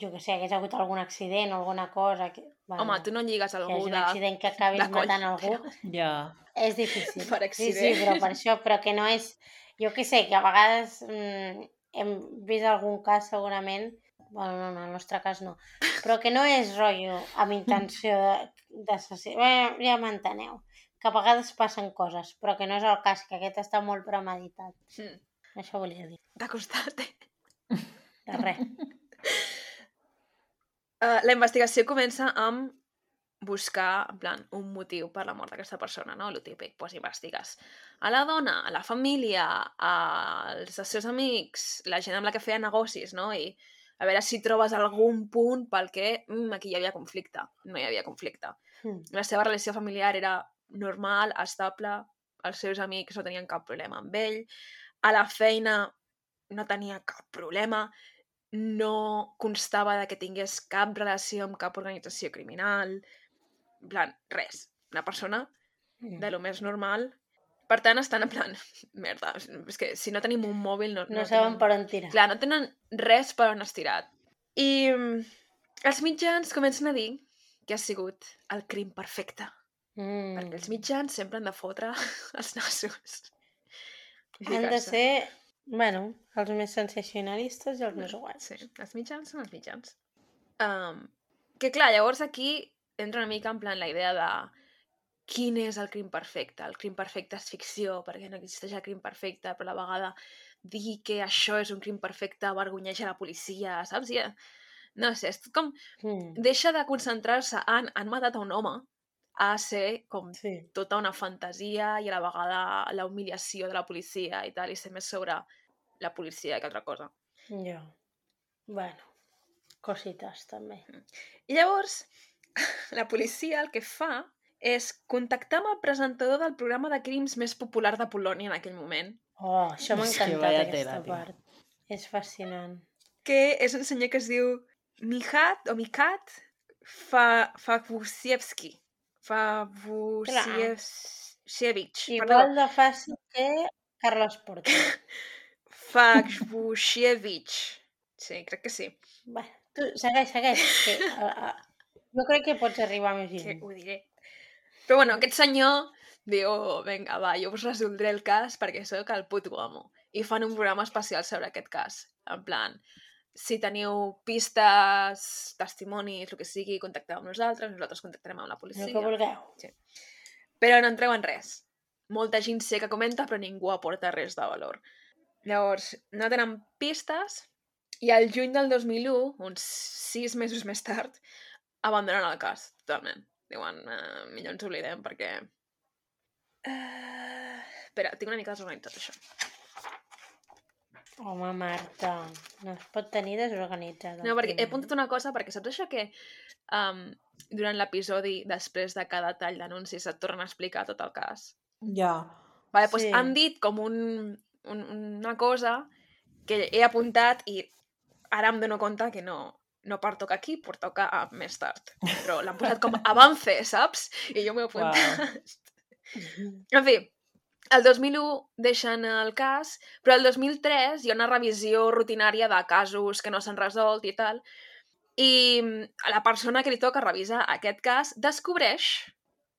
Speaker 2: jo que sé, hagués hagut algun accident o alguna cosa. Que, bueno,
Speaker 1: Home, tu no lligues
Speaker 2: que hi
Speaker 1: algú
Speaker 2: hagi un
Speaker 1: de...
Speaker 2: accident que acabis
Speaker 1: de coll,
Speaker 2: matant algú,
Speaker 3: Ja.
Speaker 2: és difícil.
Speaker 1: Per
Speaker 2: Sí, sí,
Speaker 1: accident.
Speaker 2: però per això, però que no és... Jo que sé, que a vegades mm, hem vist algun cas segurament, bueno, no, no, en el nostre cas no, però que no és rotllo amb intenció de- d'assassí... Bé, ja m'enteneu. Que a vegades passen coses, però que no és el cas, que aquest està molt premeditat.
Speaker 1: Hmm.
Speaker 2: Això volia dir.
Speaker 1: T'ha costat, eh?
Speaker 2: De res.
Speaker 1: Uh, la investigació comença amb buscar, en plan, un motiu per la mort d'aquesta persona, no? Lo típic, doncs investigues a la dona, a la família, als seus amics, la gent amb la que feia negocis, no? I a veure si trobes algun punt pel que mm, aquí hi havia conflicte. No hi havia conflicte.
Speaker 2: Mm.
Speaker 1: La seva relació familiar era normal, estable, els seus amics no tenien cap problema amb ell, a la feina no tenia cap problema, no constava de que tingués cap relació amb cap organització criminal, en plan, res. Una persona de lo més normal. Per tant, estan en plan, merda, és que si no tenim un mòbil no,
Speaker 2: No saben
Speaker 1: tenen...
Speaker 2: per on tirar.
Speaker 1: Clar, no tenen res per on estirat. I mm, els mitjans comencen a dir que ha sigut el crim perfecte.
Speaker 2: Mm.
Speaker 1: Perquè els mitjans sempre han de fotre els nassos.
Speaker 2: Han de ser, bueno, els més sensacionalistes i els més guais.
Speaker 1: Sí, els mitjans són els mitjans. Um, que clar, llavors aquí entra una mica en plan la idea de quin és el crim perfecte. El crim perfecte és ficció, perquè no existeix el crim perfecte, però a la vegada dir que això és un crim perfecte avergonyeix a la policia, saps? I, eh, no sé, és com...
Speaker 2: Mm.
Speaker 1: Deixa de concentrar-se en han matat a un home a ser com
Speaker 2: Sí.
Speaker 1: tota una fantasia i a la vegada la humiliació de la policia i tal, i ser més sobre la policia que altra cosa.
Speaker 2: Jo. Bueno, cosites també.
Speaker 1: I llavors, la policia el que fa és contactar amb el presentador del programa de crims més popular de Polònia en aquell moment,
Speaker 2: Oh, això m'ha encantat, aquesta
Speaker 3: tela, tio.
Speaker 2: part. És fascinant.
Speaker 1: que és un senyor que es diu Mihat o Mikat Fa. Favusiewicz.
Speaker 2: Igual de fàcil que Carles Porter.
Speaker 1: Favusiewicz. Sí, crec que sí.
Speaker 2: bueno, tu segueix, segueix. Que, a, jo crec que pots arribar més lluny.
Speaker 1: ho diré. Però bueno, aquest senyor diu, vinga, va, jo us resoldré el cas perquè sóc el puto amo. I fan un programa especial sobre aquest cas. En plan, si teniu pistes, testimonis, el que sigui, contacteu amb nosaltres, nosaltres contactarem amb la
Speaker 2: El
Speaker 1: policia.
Speaker 2: que vulgueu.
Speaker 1: Però no en treuen res. Molta gent sé que comenta, però ningú aporta res de valor. Llavors, no tenen pistes i al juny del 2001, uns sis mesos més tard, abandonen el cas, totalment. Diuen, uh, millor ens oblidem perquè... Uh... Espera, tinc una mica desorganitzat això.
Speaker 2: Home, Marta, no es pot tenir desorganitzada.
Speaker 1: No, perquè he apuntat una cosa, perquè saps això que um, durant l'episodi, després de cada tall d'anuncis, et tornen a explicar tot el cas?
Speaker 3: Ja.
Speaker 1: Vale, doncs
Speaker 2: Sí.
Speaker 1: han dit com un, un, una cosa que he apuntat i ara em dono compte que no, no pertoca aquí, pertoca a més tard. Però l'han posat com avance, saps? I jo m'he apuntat. En fi, el 2001 deixen el cas, però el 2003 hi ha una revisió rutinària de casos que no s'han resolt i tal, i mm, la persona que li toca revisar aquest cas descobreix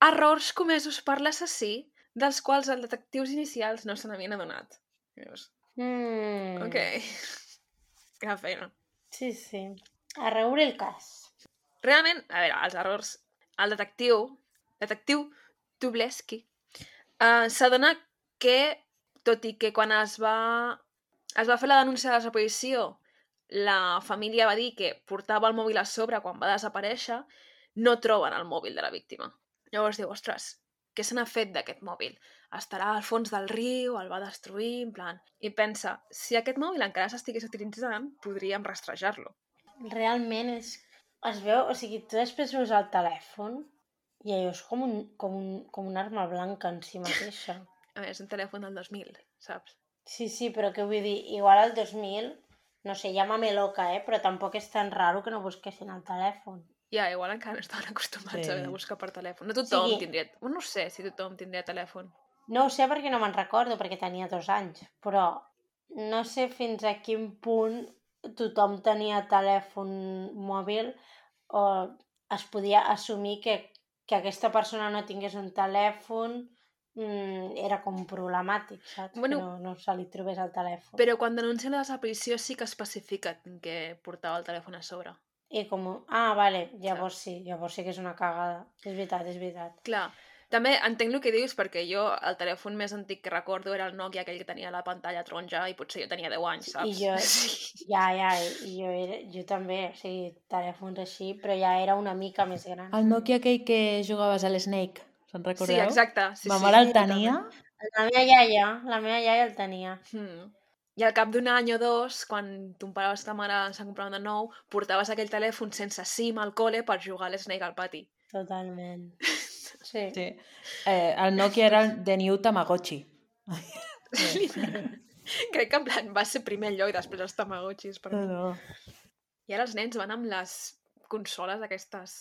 Speaker 1: errors comesos per l'assassí dels quals els detectius inicials no se n'havien adonat. Dius,
Speaker 2: Mm.
Speaker 1: ok, gran feina.
Speaker 2: Sí, sí. A reure el cas.
Speaker 1: Realment, a veure, els errors... El detectiu, detectiu Tubleski, uh, s'adona que, tot i que quan es va, es va fer la denúncia de desaparició, la família va dir que portava el mòbil a sobre quan va desaparèixer, no troben el mòbil de la víctima. Llavors diu, ostres, què se n'ha fet d'aquest mòbil? Estarà al fons del riu, el va destruir, en plan... I pensa, si aquest mòbil encara s'estigués utilitzant, podríem rastrejar-lo.
Speaker 2: Realment és... Es veu, o sigui, tu després veus el telèfon i allò és com, un, com, un, com una arma blanca en si mateixa.
Speaker 1: A veure, és un telèfon del 2000, saps?
Speaker 2: Sí, sí, però què vull dir? Igual al 2000, no sé, llámame loca, eh? Però tampoc és tan raro que no busquessin el telèfon.
Speaker 1: Ja, igual encara no estaven acostumats
Speaker 3: Sí.
Speaker 1: a haver de buscar per telèfon. No tothom
Speaker 2: Sí.
Speaker 1: tindria... No sé si tothom tindria telèfon.
Speaker 2: No ho sé perquè no me'n recordo, perquè tenia dos anys, però no sé fins a quin punt tothom tenia telèfon mòbil o es podia assumir que, que aquesta persona no tingués un telèfon mm, era com problemàtic, saps?
Speaker 1: Bueno,
Speaker 2: que no, no se li trobés el telèfon.
Speaker 1: Però quan denuncien la desaparició sí que especifica que portava el telèfon a sobre.
Speaker 2: I com... Ah, vale, llavors sí, llavors sí que és una cagada. És veritat, és veritat.
Speaker 1: Clar, també entenc el que dius perquè jo el telèfon més antic que recordo era el Nokia, aquell que tenia la pantalla taronja i potser jo tenia 10 anys, saps?
Speaker 2: I jo-
Speaker 1: Sí.
Speaker 2: Ja, ja, i jo, era, jo també, o sigui, telèfons així, però ja era una mica més gran.
Speaker 3: El Nokia aquell que jugaves a l'Snake, se'n recordeu?
Speaker 1: sí, exacte. Sí,
Speaker 3: Ma
Speaker 1: sí,
Speaker 3: mare el
Speaker 1: sí,
Speaker 3: tenia.
Speaker 2: La meva iaia, la meva iaia el tenia.
Speaker 1: Mm. I al cap d'un any o dos, quan ton pare o ta mare s'han comprat un de nou, portaves aquell telèfon sense SIM al col·le per jugar a l'Snake al pati.
Speaker 2: Totalment. Sí.
Speaker 3: Sí. Eh, el Nokia era el de New Tamagotchi.
Speaker 1: Crec que en plan va ser primer allò i després els tamagotxis. Per...
Speaker 3: No, no.
Speaker 1: I ara els nens van amb les consoles aquestes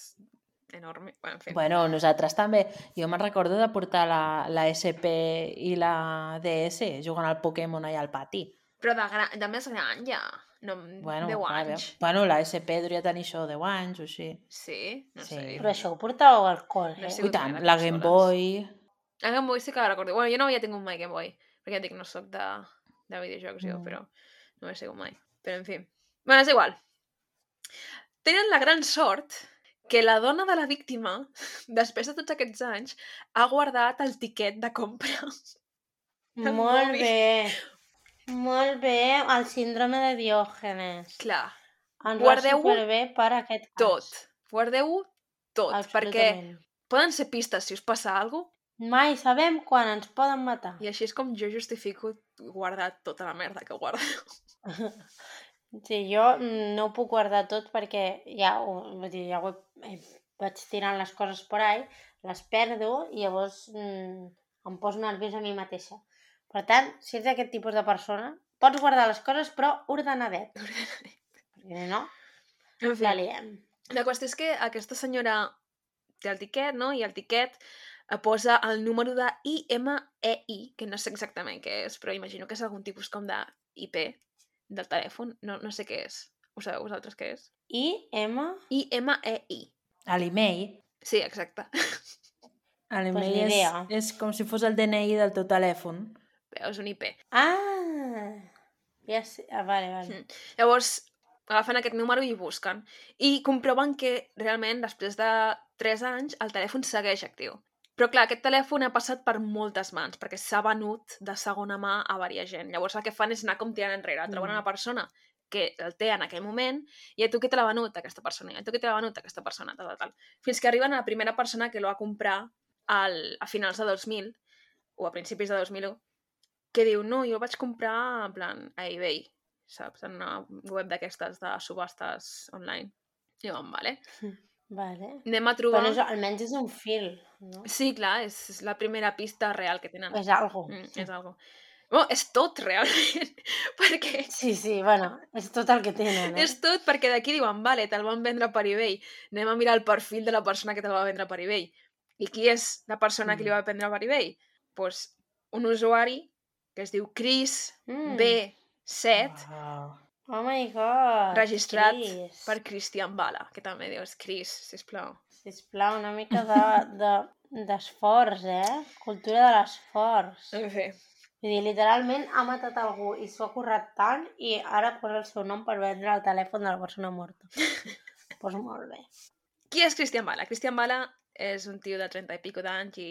Speaker 1: enormes. Bueno, en fi.
Speaker 3: Bueno, nosaltres també. Jo me'n recordo de portar la, la SP i la DS jugant al Pokémon allà al pati.
Speaker 1: Però de, gran, de més gran ja. No,
Speaker 3: Bueno,
Speaker 1: 10
Speaker 3: clar,
Speaker 1: anys.
Speaker 3: bueno, la SP devia tenir això 10 anys o així.
Speaker 1: Sí? No
Speaker 3: Sí.
Speaker 1: sé.
Speaker 2: Però això ho portàveu al col·le.
Speaker 1: No
Speaker 2: No
Speaker 1: sé.
Speaker 3: I tant, la Game. Boy...
Speaker 1: A Game Boy sí que la recordo. Bueno, jo no havia tingut mai Game Boy, perquè ja dic, no sóc de, de videojocs jo,
Speaker 3: Mm.
Speaker 1: però no he sigut mai. Però en fi. Bueno, és igual. Tenen la gran sort que la dona de la víctima, després de tots aquests anys, ha guardat el tiquet de compra.
Speaker 2: Molt bé. Molt bé, el síndrome de Diògenes.
Speaker 1: Clar,
Speaker 2: Ens
Speaker 1: Guardeu-ho
Speaker 2: va superbé per aquest cas.
Speaker 1: tot. Guardeu-ho tot, perquè poden ser pistes si us passa alguna cosa,
Speaker 2: Mai sabem quan ens poden matar.
Speaker 1: i així és com jo justifico guardar tota la merda que guardo.
Speaker 2: Sí, jo mm, no ho puc guardar tot perquè ja, ho, vull dir, ja ho he, vaig tirant les coses por ahí, les perdo i llavors mm, em poso nerviosa a mi mateixa. Per tant, si ets aquest tipus de persona, pots guardar les coses però ordenadet. Perquè no,
Speaker 1: En fi,
Speaker 2: la liem.
Speaker 1: La qüestió és que aquesta senyora té el tiquet, no? I el tiquet eh, posa el número de IMEI, que no sé exactament què és, però imagino que és algun tipus com de IP del telèfon. No, no sé què és. Ho sabeu vosaltres què és?
Speaker 2: I, M,
Speaker 1: IMEI.
Speaker 3: A l'email.
Speaker 1: Sí, exacte.
Speaker 3: A l'email
Speaker 2: ni
Speaker 3: és, és com si fos el DNI del teu telèfon.
Speaker 1: Veus, un IP.
Speaker 2: ah, ja sé, ah, vale, vale.
Speaker 1: Mm. Llavors, agafen aquest número i busquen. I comproven que realment, després de 3 anys, el telèfon segueix actiu. Però clar, aquest telèfon ha passat per moltes mans, perquè s'ha venut de segona mà a varia gent. Llavors el que fan és anar com tirant enrere, troben
Speaker 3: Mm.
Speaker 1: una persona que el té en aquell moment, i a tu qui te l'ha venut aquesta persona, i a tu qui te l'ha venut aquesta persona, tal, tal, tal. Fins que arriben a la primera persona que lo va comprar al, a finals de 2000, o a principis de 2001, que diu, no, jo el vaig comprar en plan a eBay, saps? En una web d'aquestes de subhastes online. I diuen, vale.
Speaker 2: Vale.
Speaker 1: Anem a trobar...
Speaker 2: Bueno, és, almenys és un fil, no?
Speaker 1: Sí, clar, és, és la primera pista real que tenen.
Speaker 2: És algo.
Speaker 1: Mm, és algo. Bueno, és tot, realment, perquè...
Speaker 2: Sí, sí, bueno, és tot el que tenen, eh?
Speaker 1: És tot perquè d'aquí diuen, vale, te'l van vendre per eBay. Anem a mirar el perfil de la persona que te'l va vendre per eBay. I qui és la persona que li
Speaker 3: Mm.
Speaker 1: va vendre per eBay? Doncs pues, un usuari que es diu Chris
Speaker 2: Mm.
Speaker 1: B7,
Speaker 3: Wow.
Speaker 2: Oh my god.
Speaker 1: registrat
Speaker 2: Cris.
Speaker 1: per Christian Bala, que també dius Chris, sisplau.
Speaker 2: Sisplau, una mica de- de- d'esforç, de, eh? Cultura de l'esforç.
Speaker 1: En fi,
Speaker 2: Vull dir, literalment ha matat algú i s'ho ha currat tant i ara posa el seu nom per vendre el telèfon de la persona morta. Doncs pues molt bé.
Speaker 1: qui és Christian Bala? Christian Bala és un tio de 30 i pico d'anys i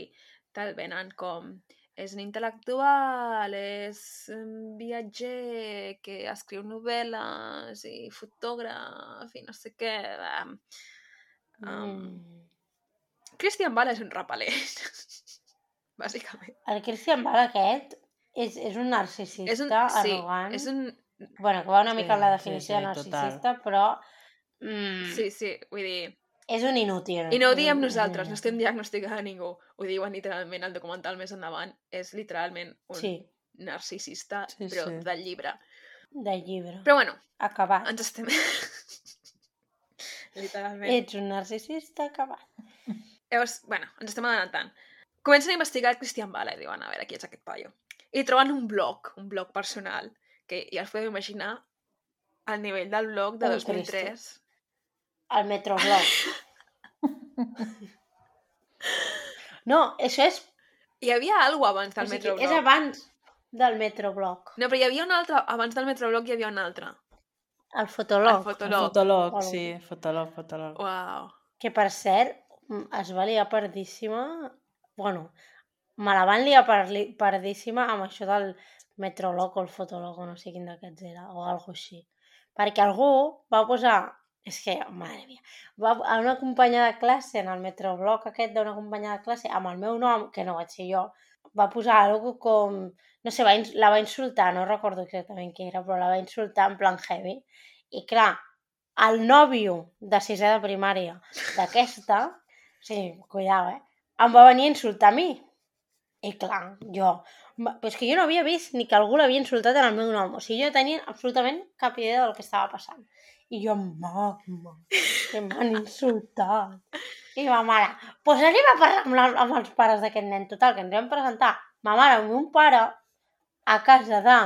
Speaker 1: te'l venen com és un intel·lectual, és un viatger que escriu novel·les i fotògraf i no sé què. Um,
Speaker 2: Mm.
Speaker 1: Christian Bala és un rapalent, bàsicament.
Speaker 2: El Christian Bale aquest és, és un narcisista
Speaker 1: És un, sí,
Speaker 2: arrogant.
Speaker 1: és un...
Speaker 2: Bueno, que va una mica
Speaker 3: Sí,
Speaker 2: en la
Speaker 3: sí,
Speaker 2: definició
Speaker 3: sí,
Speaker 2: de
Speaker 3: total.
Speaker 2: narcisista, però mm,
Speaker 1: Sí, sí, vull dir...
Speaker 2: és un inútil.
Speaker 1: I no ho diem
Speaker 2: Mm,
Speaker 1: nosaltres, no estem diagnosticant a ningú. Ho diuen literalment al documental més endavant. És literalment un
Speaker 2: Sí,
Speaker 1: narcisista,
Speaker 3: Sí,
Speaker 1: però
Speaker 3: sí.
Speaker 1: del llibre.
Speaker 2: de llibre.
Speaker 1: Però bueno,
Speaker 2: Acabat.
Speaker 1: ens estem... literalment.
Speaker 2: Ets un narcisista acabat.
Speaker 1: Llavors, bueno, ens estem adelantant. Comencen a investigar el Christian Bale i diuen, a veure, qui és aquest paio. I troben un blog, un blog personal, que ja us podeu imaginar el nivell del blog de
Speaker 2: Un
Speaker 1: 2003.
Speaker 2: El Metroblog. No, això és,
Speaker 1: Hi havia alguna abans
Speaker 2: o
Speaker 1: del
Speaker 2: sigui,
Speaker 1: Metroblog.
Speaker 2: és abans del Metroblog.
Speaker 1: No, però hi havia un altre, abans del Metroblog hi havia un altre.
Speaker 2: El
Speaker 1: El
Speaker 2: Fotolog.
Speaker 3: El
Speaker 1: Fotolog.
Speaker 3: fotolog,
Speaker 2: Hola.
Speaker 3: sí, fotolog, fotolog.
Speaker 1: Uau.
Speaker 2: Que, per cert, mm, es va liar perdíssima... Bueno, me la van liar per, perdíssima amb això del Metrolog o el Fotolog o no sé quin d'aquests era, o alguna així. Perquè algú va posar... És que, mare mia, va, a una companya de classe, en el metroblog aquest d'una companya de classe, amb el meu nom, que no vaig ser jo, va posar alguna com... No sé, va, la va insultar, no recordo exactament què era, però la va insultar en plan heavy. I clar, el nòvio de sisè de primària d'aquesta, sí, cuidao, eh? Em va venir a insultar a mi. I clar, jo... Però és que jo no havia vist ni que algú l'havia insultat en el meu nom. O sigui, jo tenia absolutament cap idea del que estava passant. I jo, mama, que m'han insultat. I ma mare, doncs pues anem a parlar amb, la, amb els pares d'aquest nen. Total, que ens vam presentar ma mare amb un pare a casa de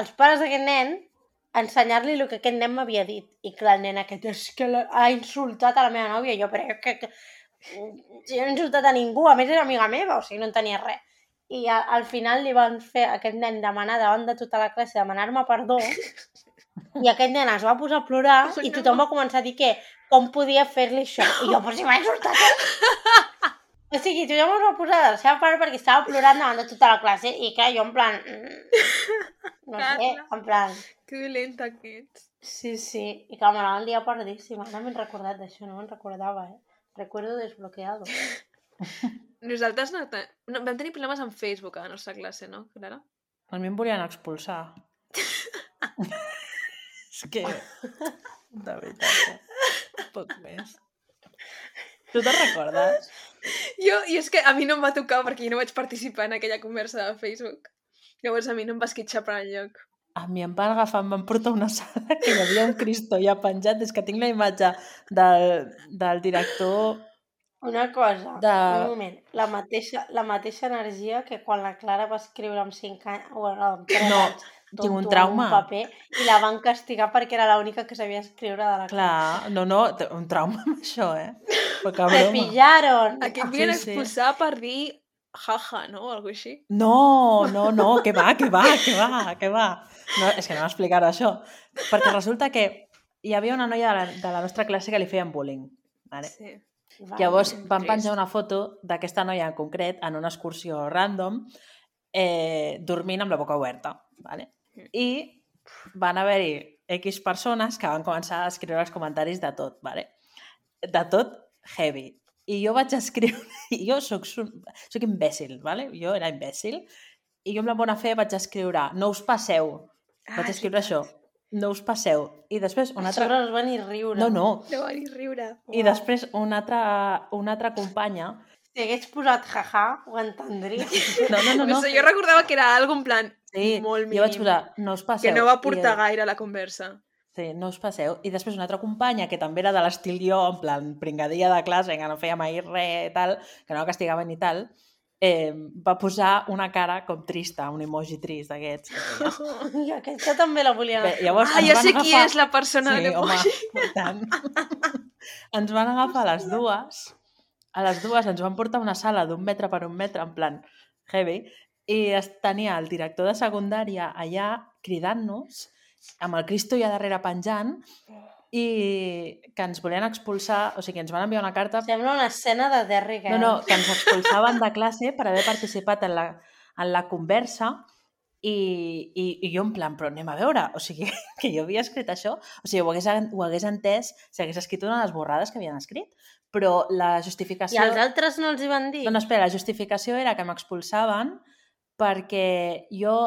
Speaker 2: els pares d'aquest nen ensenyar-li el que aquest nen m'havia dit. I clar, el nen aquest és que ha insultat a la meva nòvia. Jo, però que, que... Si no he insultat a ningú, a més era amiga meva, o sigui, no entenia res. I a, al final li van fer aquest nen demanar davant de tota la classe, demanar-me perdó, i aquest nen es va posar a plorar
Speaker 1: Oh,
Speaker 2: i
Speaker 1: no.
Speaker 2: tothom va començar a dir que com podia fer-li això. I jo, però si m'ha insultat ell. O sigui, tothom es va posar de la seva part perquè estava plorant davant de tota la classe i clar, jo en plan... mm, No sé, en plan...
Speaker 1: Que dolenta que ets.
Speaker 2: Sí, sí, i clar, me la van liar perdíssima. Ara m'he recordat d'això, no me'n recordava, eh? Recuerdo desbloqueado.
Speaker 1: Nosaltres no, te- no, vam tenir problemes amb Facebook a la nostra classe, no, Clara?
Speaker 3: A mi em volien expulsar. és que... De veritat, eh? poc més. Tu te'n recordes?
Speaker 1: Jo, i és que a mi no em va tocar perquè jo no vaig participar en aquella conversa de Facebook. Llavors a mi no em va esquitxar per enlloc.
Speaker 3: A mi em van agafar, em van portar una sala que hi havia un Cristo ja penjat. És que tinc la imatge del, del director...
Speaker 2: Una cosa,
Speaker 3: De-
Speaker 2: un moment, la mateixa, la mateixa energia que quan la Clara va escriure amb 5 anys, bueno, amb 3
Speaker 3: No,
Speaker 2: anys,
Speaker 3: tinc un trauma.
Speaker 2: un paper, i la van castigar perquè era l'única que sabia escriure de la classe.
Speaker 3: Clar, no, no, un trauma amb això, eh?
Speaker 2: Me pillaron!
Speaker 1: Aquí et volien
Speaker 3: sí, sí.
Speaker 1: expulsar per dir jaja, no? O alguna així.
Speaker 3: No, no, no, que va, que va, que va, que va. No, és que no m'explicar això. Perquè resulta que hi havia una noia de la, de la nostra classe que li feien bullying. Vale?
Speaker 1: Sí.
Speaker 2: Vale.
Speaker 3: Llavors van
Speaker 1: trist.
Speaker 3: penjar una foto d'aquesta noia en concret en una excursió random eh, dormint amb la boca oberta. Vale?
Speaker 1: Mm.
Speaker 3: I van haver-hi X persones que van començar a escriure els comentaris de tot. Vale? De tot heavy. I jo vaig escriure... I jo soc, soc imbècil, vale? jo era imbècil, i jo amb la bona fe vaig escriure no us passeu. Vaig
Speaker 1: Ah,
Speaker 3: escriure això, no us passeu. I després
Speaker 2: A
Speaker 3: una
Speaker 2: sobre
Speaker 3: altra...
Speaker 2: es van ir riure.
Speaker 3: No, no.
Speaker 1: No va ni riure.
Speaker 3: I després una altra, una altra companya...
Speaker 2: Si hagués posat jaja, ho entendria.
Speaker 3: No, no, no, no.
Speaker 1: Sé, jo recordava que era algo en plan
Speaker 3: Sí,
Speaker 1: molt
Speaker 3: jo vaig
Speaker 1: mínim,
Speaker 3: posar, no us passeu.
Speaker 1: que no va
Speaker 3: I,
Speaker 1: portar
Speaker 3: eh,
Speaker 1: gaire la conversa.
Speaker 3: Sí, no us passeu. I després una altra companya, que també era de l'estil jo, en plan pringadia de classe, que no feia mai res i tal, que no la castigaven i tal, eh, va posar una cara com trista, un emoji trist d'aquests. que feia.
Speaker 2: I aquesta també la volien...
Speaker 3: Bé, llavors
Speaker 1: Ah, ja sé qui
Speaker 3: agafar...
Speaker 1: és la persona
Speaker 3: Sí,
Speaker 1: de l'emoji.
Speaker 3: ens van agafar a les dues, a les dues ens van portar a una sala d'un metre per un metre, en plan heavy, i tenia el director de secundària allà cridant-nos, amb el Cristo ja darrere penjant, i que ens volien expulsar, o sigui, ens van enviar una carta
Speaker 2: Sembla una escena de Derry
Speaker 3: no, no, que ens expulsaven de classe per haver participat en la, en la conversa i, i, i jo en plan, però anem a veure, o sigui, que jo havia escrit això, o sigui, ho hagués, ho hagués entès si hagués escrit una de les borrades que havien escrit, però la
Speaker 2: I
Speaker 3: justificació...
Speaker 2: els altres no els hi van dir?
Speaker 3: No, no, espera, la justificació era que m'expulsaven perquè jo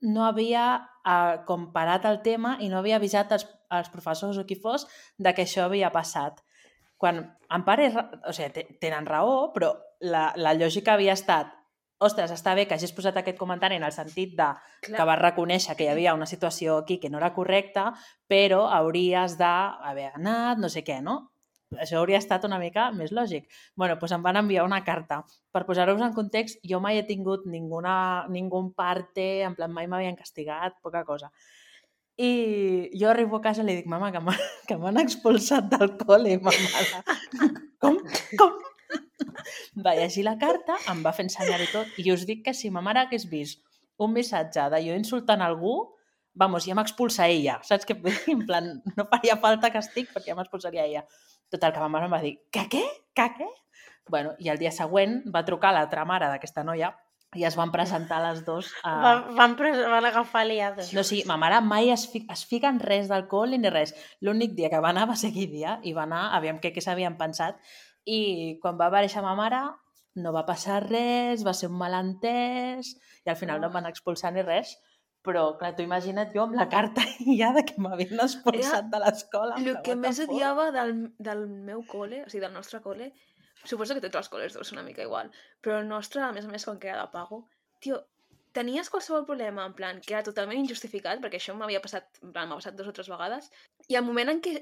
Speaker 3: no havia eh, comparat el tema i no havia avisat els, els professors o qui fos de que això havia passat. Quan en part és, o sigui, te- tenen raó, però la, la lògica havia estat ostres, està bé que hagis posat aquest comentari en el sentit de que vas reconèixer que hi havia una situació aquí que no era correcta, però hauries d'haver anat, no sé què, no? Això hauria estat una mica més lògic. bueno, doncs em van enviar una carta. Per posar-vos en context, jo mai he tingut ninguna, ningun parte, en plan, mai m'havien castigat, poca cosa. I jo arribo a casa i li dic, mama, que m'ha- que m'han expulsat del col·le, mama. Com? Com? Va llegir la carta, em va fer ensenyar i tot, i us dic que si ma mare hagués vist un missatge de jo insultant algú, vamos, ja m'expulsa ella, saps dir? En plan, no faria falta castig perquè ja m'expulsaria ella. Total, que ma mare em va dir, que què? Que què? Bueno, i el dia següent va trucar l'altra mare d'aquesta noia i es van presentar les dos a...
Speaker 2: Van, van, pres- van agafar liades.
Speaker 3: No, sí, ma mare mai es, fi, es fica en res d'alcohol ni res. L'únic dia que va anar va ser aquell dia i va anar, aviam què, què s'havien pensat. I quan va aparèixer ma mare no va passar res, va ser un malentès i al final no em van expulsar ni res. Però, clar, tu imagina't jo amb la carta ja de que m'havien expulsat de l'escola.
Speaker 1: El que més odiava del, del meu col·le, o sigui, del nostre col·le, suposo que tots els col·les ser una mica igual, però el nostre, a més a més, com que era de pago, tio, tenies qualsevol problema, en plan, que era totalment injustificat, perquè això m'havia passat, en plan, m'ha passat dues o tres vegades, i al moment en què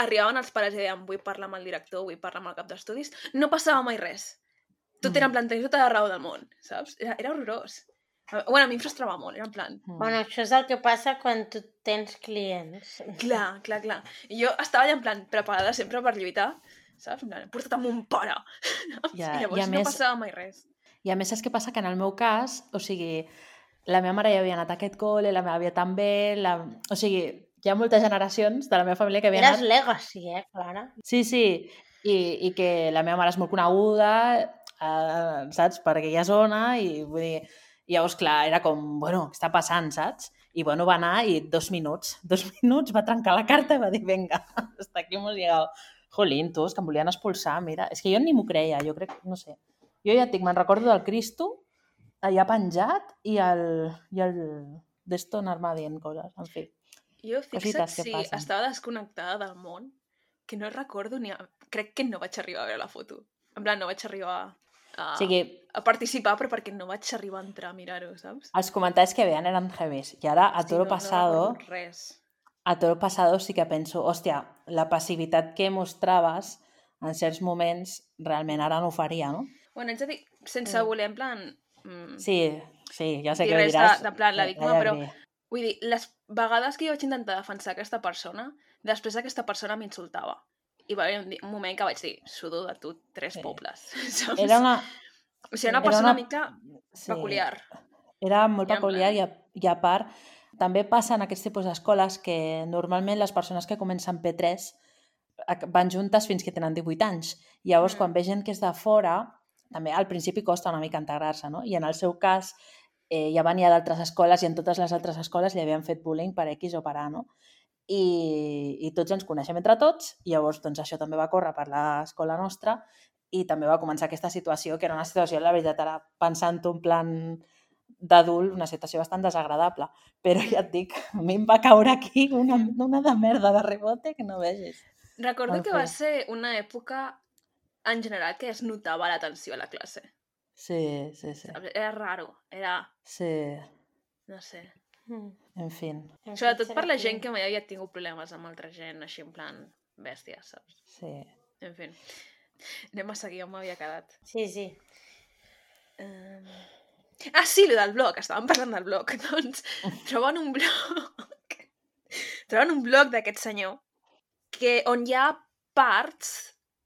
Speaker 1: arribaven els pares i deien vull parlar amb el director, vull parlar amb el cap d'estudis, no passava mai res. Tot
Speaker 3: Mm.
Speaker 1: era en plan, tenies tota la raó del món, saps? Era, era horrorós. Bueno, a mi em frustrava molt, era en plan,
Speaker 3: Mm.
Speaker 2: Bueno, això és el que passa quan tu tens clients.
Speaker 1: Clar, clar, clar. I jo estava allà en plan preparada sempre per lluitar, saps? En plan, porta't amb un pare.
Speaker 3: Ja,
Speaker 1: I llavors
Speaker 3: i
Speaker 1: no
Speaker 3: més-
Speaker 1: passava mai res.
Speaker 3: I a més, saps què passa? Que en el meu cas, o sigui, la meva mare ja havia anat a aquest col·le, la meva àvia també, la... o sigui, hi ha moltes generacions de la meva família que havien
Speaker 2: Eres
Speaker 3: anat...
Speaker 2: legacy, eh, Clara?
Speaker 3: Sí, sí, i, i que la meva mare és molt coneguda, eh, saps, per aquella zona, i vull dir, llavors, clar, era com, bueno, què està passant, saps? I, bueno, va anar i dos minuts, dos minuts va trencar la carta i va dir, venga, hasta aquí hemos llegado. Jolín, tu, és que em volien expulsar, mira. És que jo ni m'ho creia, jo crec, no sé. Jo ja et dic, me'n recordo del Cristo, allà penjat, i el, i el d'esto anar-me dient coses, en fi.
Speaker 1: Jo, fixa't si
Speaker 3: passen.
Speaker 1: estava desconnectada del món, que no recordo ni... A... Crec que no vaig arribar a veure la foto. En plan, no vaig arribar a,
Speaker 3: O sigui,
Speaker 1: a participar, però perquè no vaig arribar a entrar a mirar-ho, saps?
Speaker 3: els comentaris que veien eren heavies. I ara, a toro
Speaker 1: no- no
Speaker 3: pasado,
Speaker 1: recordo res.
Speaker 3: a toro pasado sí que penso, hòstia, la passivitat que mostraves en certs moments, realment ara no ho faria, no?
Speaker 1: Bueno, ets a dir, sense
Speaker 3: Mm.
Speaker 1: voler, en plan... Mm,
Speaker 3: Sí, sí, ja sé que
Speaker 1: de-
Speaker 3: diràs.
Speaker 1: de plan, la
Speaker 3: eh,
Speaker 1: víctima, però-. Vull dir, les vegades que jo vaig intentar defensar aquesta persona, després aquesta persona m'insultava. I va haver un, un moment que vaig dir, sudo de tu tres
Speaker 3: Sí.
Speaker 1: pobles, saps?
Speaker 3: Era una...
Speaker 1: O sigui, una persona
Speaker 3: una-
Speaker 1: una mica
Speaker 3: Sí,
Speaker 1: peculiar.
Speaker 3: Era molt
Speaker 1: en
Speaker 3: peculiar i a, i a part també passa en aquests tipus d'escoles que normalment les persones que comencen P3 ac- van juntes fins que tenen 18 anys. Llavors,
Speaker 1: Mm.
Speaker 3: quan ve gent que és de fora, també al principi costa una mica integrar-se, no? I en el seu cas eh, ja venia d'altres escoles i en totes les altres escoles li havien fet bullying per X o per A, no? I, i tots ens coneixem entre tots, i llavors doncs, això també va córrer per l'escola nostra i també va començar aquesta situació, que era una situació, la veritat, ara pensant-ho en plan d'adult, una situació bastant desagradable. Però ja et dic, a mi em va caure aquí una, una de merda de rebote que no vegis.
Speaker 1: Recordo que va ser una època en general que es notava la tensió a la classe.
Speaker 3: Sí, sí, sí.
Speaker 1: Era raro, era,
Speaker 3: Sí,
Speaker 1: no sé.
Speaker 2: Mm.
Speaker 3: en fi.
Speaker 1: Sobretot per la gent
Speaker 2: que-
Speaker 1: que mai havia tingut problemes amb altra gent, així en plan bèstia, saps?
Speaker 3: Sí.
Speaker 1: En fi. Anem a seguir on m'havia quedat.
Speaker 2: Sí, sí.
Speaker 1: Um... Ah, sí, lo del blog, estàvem parlant del blog. Doncs troben un blog... troben un blog d'aquest senyor que, on hi ha parts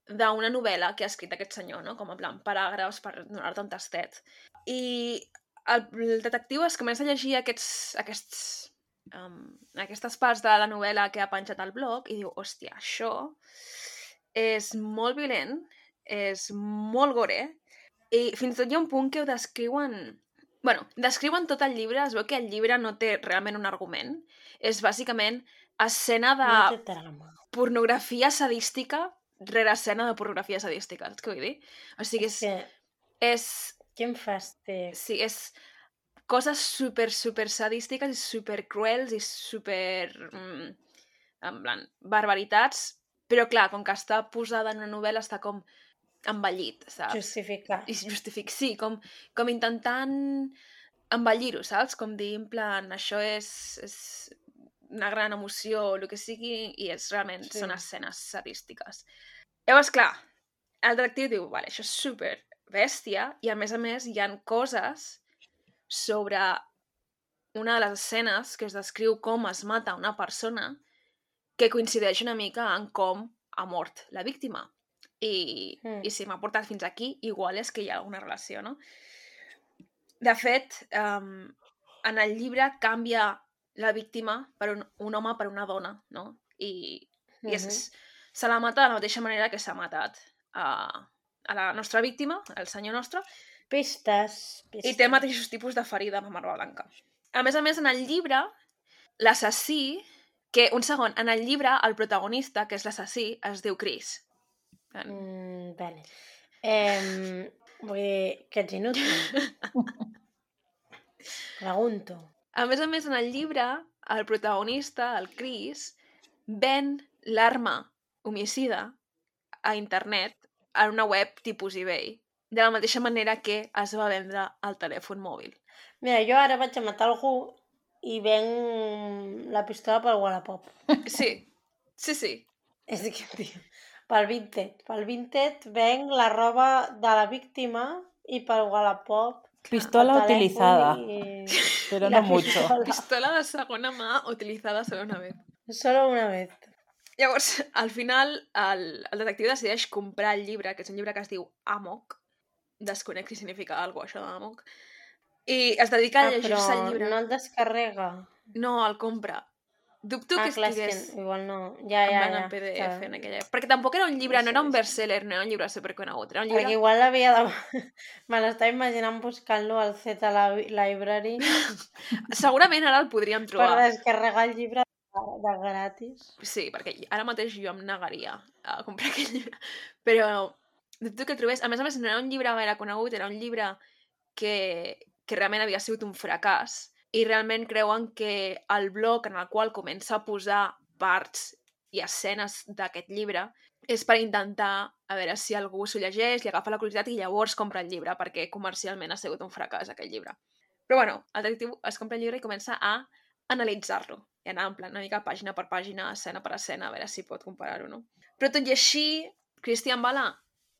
Speaker 1: d'una novel·la que ha escrit aquest senyor, no? Com en plan paràgrafs per donar-te un tastet. I el, el detectiu es comença a llegir aquests, aquests, um, aquestes parts de la novel·la que ha penjat al blog i diu, hòstia, això és molt violent, és molt gore, i fins i tot hi ha un punt que ho descriuen... bueno, descriuen tot el llibre, es veu que el llibre no té realment un argument. És bàsicament escena de
Speaker 2: No
Speaker 1: pornografia sadística rere escena de pornografia sadística, saps què vull dir? O sigui, és...
Speaker 2: Que,
Speaker 1: és
Speaker 2: quin fàstic.
Speaker 1: sí, és coses super, super sadístiques i super cruels i super... Mm, en plan, barbaritats, però clar, com que està posada en una novel·la està com envellit, saps?
Speaker 2: Justificar.
Speaker 1: i justific, sí, com, com intentant embellir-ho, saps? Com dir, en plan, això és, és una gran emoció, o el que sigui, i és realment,
Speaker 2: Sí.
Speaker 1: sí. són escenes sadístiques. Llavors, clar, el detectiu diu, vale, això és super bèstia, i a més a més hi han coses sobre una de les escenes que es descriu com es mata una persona que coincideix una mica en com ha mort la víctima. I,
Speaker 2: Mm.
Speaker 1: i si m'ha portat fins aquí, igual és que hi ha alguna relació, no? De fet, um, en el llibre canvia la víctima per un, un home per una dona, no? I, i és,
Speaker 2: Mhm.
Speaker 1: se la mata de la mateixa manera que s'ha matat a, a la nostra víctima, el senyor nostre,
Speaker 2: Pistes, pistes.
Speaker 1: i té mateixos tipus de ferida amb marba blanca. A més a més, en el llibre, l'assassí, que, un segon, en el llibre, el protagonista, que és l'assassí, es diu Chris. En-
Speaker 2: Mm, vale. Eh, vull dir que ets inútil. Pregunto.
Speaker 1: A més a més, en el llibre, el protagonista, el Chris, ven l'arma homicida a internet en una web tipus eBay, de la mateixa manera que es va vendre el telèfon mòbil.
Speaker 2: Mira, jo ara vaig a matar algú i venc la pistola pel Wallapop.
Speaker 1: Sí, sí, sí.
Speaker 2: És que, tio, pel Vinted. Pel Vinted venc la roba de la víctima i pel Wallapop
Speaker 3: Pistola utilizada,
Speaker 2: I...
Speaker 3: pero no mucho.
Speaker 2: pistola.
Speaker 1: Pistola de segona mà utilitzada solo una vez.
Speaker 2: Solo una vez.
Speaker 1: Llavors, al final, el, el detectiu decideix comprar el llibre, que és un llibre que es diu Amok. Desconec si significa alguna això d'Amok. I es dedica a
Speaker 2: Ah,
Speaker 1: llegir-se el llibre.
Speaker 2: no el descarrega.
Speaker 1: No, el compra. Dubto
Speaker 2: ah,
Speaker 1: que
Speaker 2: clar, és
Speaker 1: estigués
Speaker 2: que igual no. Ja,
Speaker 1: en
Speaker 2: ja,
Speaker 1: plan
Speaker 2: ja.
Speaker 1: en PDF
Speaker 2: clar.
Speaker 1: en aquella. Perquè tampoc era un llibre, no era un bestseller, no era un llibre superconegut. Era un
Speaker 2: Perquè
Speaker 1: llibre...
Speaker 2: igual l'havia de... Me l'estava imaginant buscant-lo al Z Li- Library
Speaker 1: Segurament ara el podríem
Speaker 2: per
Speaker 1: trobar.
Speaker 2: descarregar el llibre de, gratis.
Speaker 1: Sí, perquè ara mateix jo em negaria a comprar aquell llibre. Però dubto que el trobés... A més a més, no era un llibre gaire conegut, era un llibre que, que realment havia sigut un fracàs i realment creuen que el blog en el qual comença a posar parts i escenes d'aquest llibre és per intentar a veure si algú s'ho llegeix, li agafa la curiositat i llavors compra el llibre, perquè comercialment ha sigut un fracàs aquell llibre. Però bueno, el detectiu es compra el llibre i comença a analitzar-lo. I anar en plan una mica pàgina per pàgina, escena per escena, a veure si pot comparar-ho o no. Però tot i així, Christian Bala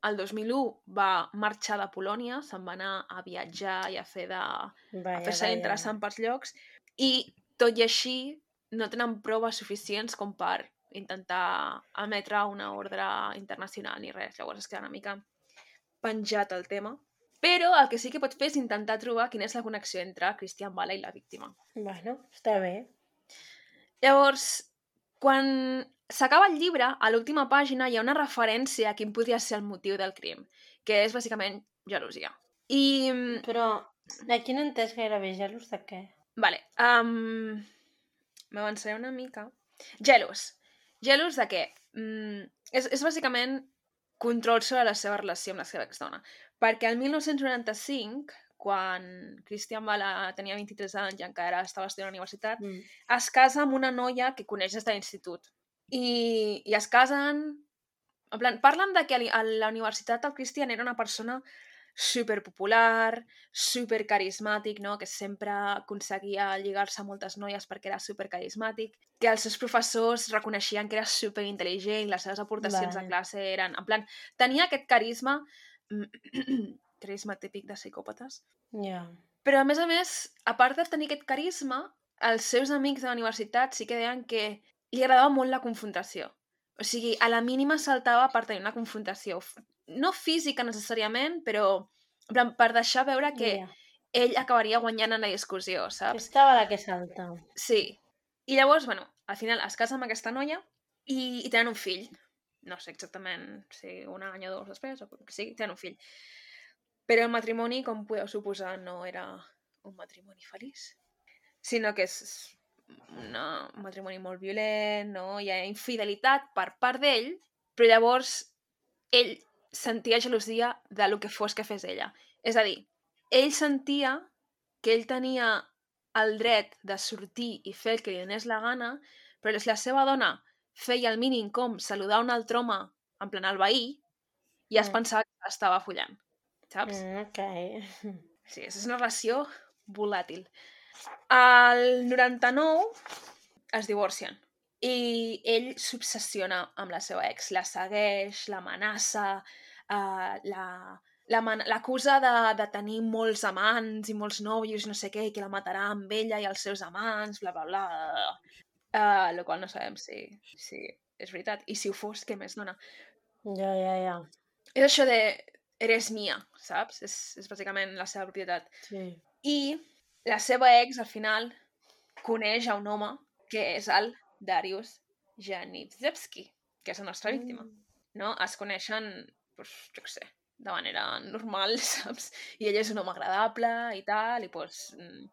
Speaker 1: el 2001 va marxar de Polònia, se'n va anar a viatjar i a fer de... a
Speaker 2: Vaja,
Speaker 1: fer-se interessant pels llocs, i tot i així no tenen proves suficients com per intentar emetre una ordre internacional ni res. Llavors es queda una mica penjat el tema. Però el que sí que pot fer és intentar trobar quina és la connexió entre Christian Bala i la víctima.
Speaker 2: Bueno, està bé.
Speaker 1: Llavors, quan s'acaba el llibre, a l'última pàgina hi ha una referència a quin podria ser el motiu del crim, que és bàsicament gelosia. I, mm,
Speaker 2: Però aquí no entès gairebé gelos de què.
Speaker 1: vale, um, m'avançaré una mica. Gelos. Gelos de què? Mm, és, és bàsicament control sobre la seva relació amb la seva exdona. Perquè el 1995, quan Christian Bala tenia 23 anys i encara estava estudiant a la universitat,
Speaker 2: Mm.
Speaker 1: es casa amb una noia que coneix des de l'institut. I, I es casen... En plan, parlen de que a la universitat el Christian era una persona super popular, super carismàtic, no? que sempre aconseguia lligar-se a moltes noies perquè era super carismàtic, que els seus professors reconeixien que era super intel·ligent, les seves aportacions
Speaker 2: Vale.
Speaker 1: a classe eren... En plan, tenia aquest carisma, carisma típic de psicòpates,
Speaker 2: Ja.
Speaker 1: però, a més a més, a part de tenir aquest carisma, els seus amics de la universitat sí que deien que li agradava molt la confrontació. O sigui, a la mínima saltava per tenir una confrontació. No física necessàriament, però per deixar veure que
Speaker 2: Ja.
Speaker 1: ell acabaria guanyant en la discussió, saps?
Speaker 2: Estava la que salta.
Speaker 1: Sí. I llavors, bueno, al final es casa amb aquesta noia i, i tenen un fill. No sé exactament si un any o dos després, o que sigui, tenen un fill. Però el matrimoni, com podeu suposar, no era un matrimoni feliç, sinó que és un matrimoni molt violent, no? hi ha infidelitat per part d'ell, però llavors ell sentia gelosia de lo que fos que fes ella. És a dir, ell sentia que ell tenia el dret de sortir i fer el que li donés la gana, però si la seva dona feia el mínim com saludar un altre home en plan al veí, ja es
Speaker 2: Mm.
Speaker 1: pensava que estava follant, saps?
Speaker 2: Mm, ok.
Speaker 1: Sí, és una relació volàtil. Al 99 es divorcien. I ell s'obsessiona amb la seva ex, la segueix, l'amenaça, uh, la l'acusa de, de tenir molts amants i molts nòvios, no sé què, i que la matarà amb ella i els seus amants, bla, bla, bla. Uh, lo qual no sabem si, si és veritat. I si ho fos, què més dona?
Speaker 2: Ja, ja, ja.
Speaker 1: És això de eres mia, saps? És, és bàsicament la seva propietat.
Speaker 2: Sí.
Speaker 1: I la seva ex, al final, coneix a un home que és el Darius Janivzewski, que és la nostra víctima. No? Es coneixen, doncs, jo què sé, de manera normal, saps? I ell és un home agradable i tal, i doncs, mm,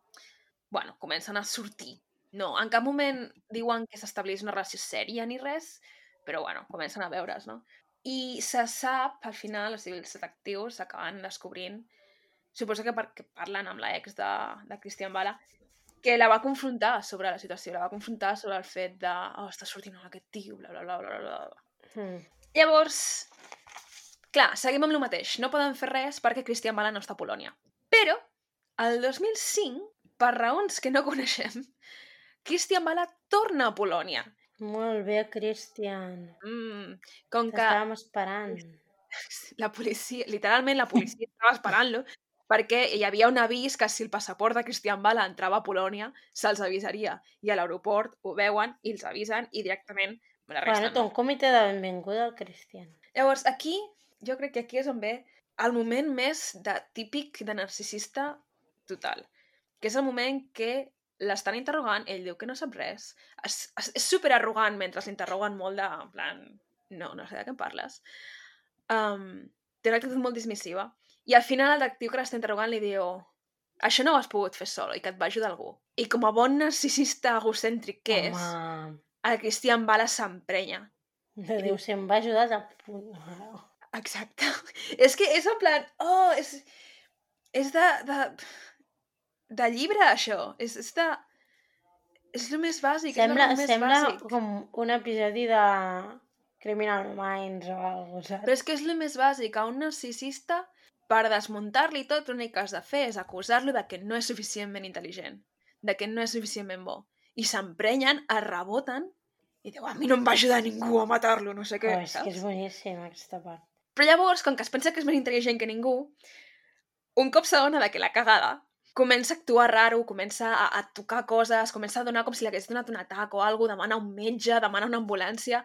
Speaker 1: bueno, comencen a sortir. No, en cap moment diuen que s'establís una relació sèria ni res, però bueno, comencen a veure's, no? I se sap, al final, o sigui, els detectius acaben descobrint, suposo que perquè parlen amb l'ex de, de Christian Bala, que la va confrontar sobre la situació, la va confrontar sobre el fet de oh, està sortint amb aquest tio, bla, bla, bla, bla, bla, bla.
Speaker 2: Mm.
Speaker 1: Llavors, clar, seguim amb el mateix. No poden fer res perquè Christian Bala no està a Polònia. Però, el 2005, per raons que no coneixem, Christian Bala torna a Polònia.
Speaker 2: Molt bé, Cristian.
Speaker 1: Mm, com que
Speaker 2: T'estàvem esperant.
Speaker 1: la policia, literalment la policia estava esperant-lo perquè hi havia un avís que si el passaport de Christian Bala entrava a Polònia, se'ls avisaria. I a l'aeroport ho veuen i els avisen i directament me la
Speaker 2: Bueno,
Speaker 1: resten.
Speaker 2: té un comitè de benvinguda al Cristian.
Speaker 1: Llavors, aquí, jo crec que aquí és on ve el moment més de, típic de narcisista total, que és el moment que l'estan interrogant, ell diu que no sap res, és, és, és super arrogant mentre l'interroguen molt de, en plan, no, no sé de què em parles. Um, té una actitud molt dismissiva. I al final el detectiu que l'està interrogant li diu això no ho has pogut fer sol i que et va ajudar algú. I com a bon narcisista egocèntric que és,
Speaker 2: Home,
Speaker 1: el Christian Bala s'emprenya.
Speaker 2: li diu, si em va ajudar de punt.
Speaker 1: Exacte. És que és en plan, oh, és, és de, de, de llibre, això. És, és de... És el més bàsic,
Speaker 2: Sembla,
Speaker 1: és el més
Speaker 2: sembla
Speaker 1: bàsic.
Speaker 2: com un episodi de Criminal Minds o alguna cosa,
Speaker 1: Però és que és el més bàsic. A un narcisista, per desmuntar-li tot, l'únic que has de fer és acusar-lo de que no és suficientment intel·ligent, de que no és suficientment bo. I s'emprenyen, es reboten, i diu, a mi no em va ajudar ningú a matar-lo, no sé què,
Speaker 2: Oh, és que
Speaker 1: saps?
Speaker 2: és boníssim, aquesta part.
Speaker 1: Però llavors, com que es pensa que és més intel·ligent que ningú, un cop s'adona de que la cagada, comença a actuar raro, comença a, a tocar coses, comença a donar com si li hagués donat un atac o alguna demana un metge, demana una ambulància,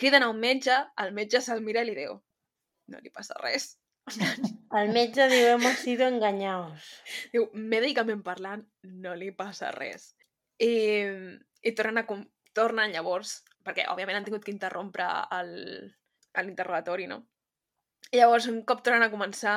Speaker 1: criden a un metge, el metge se'l mira i li diu no li passa res.
Speaker 2: El metge diu, hemos sido engañados.
Speaker 1: Diu, mèdicament parlant, no li passa res. I, i tornen, a, tornen llavors, perquè òbviament han tingut que interrompre l'interrogatori, no? I llavors, un cop tornen a començar,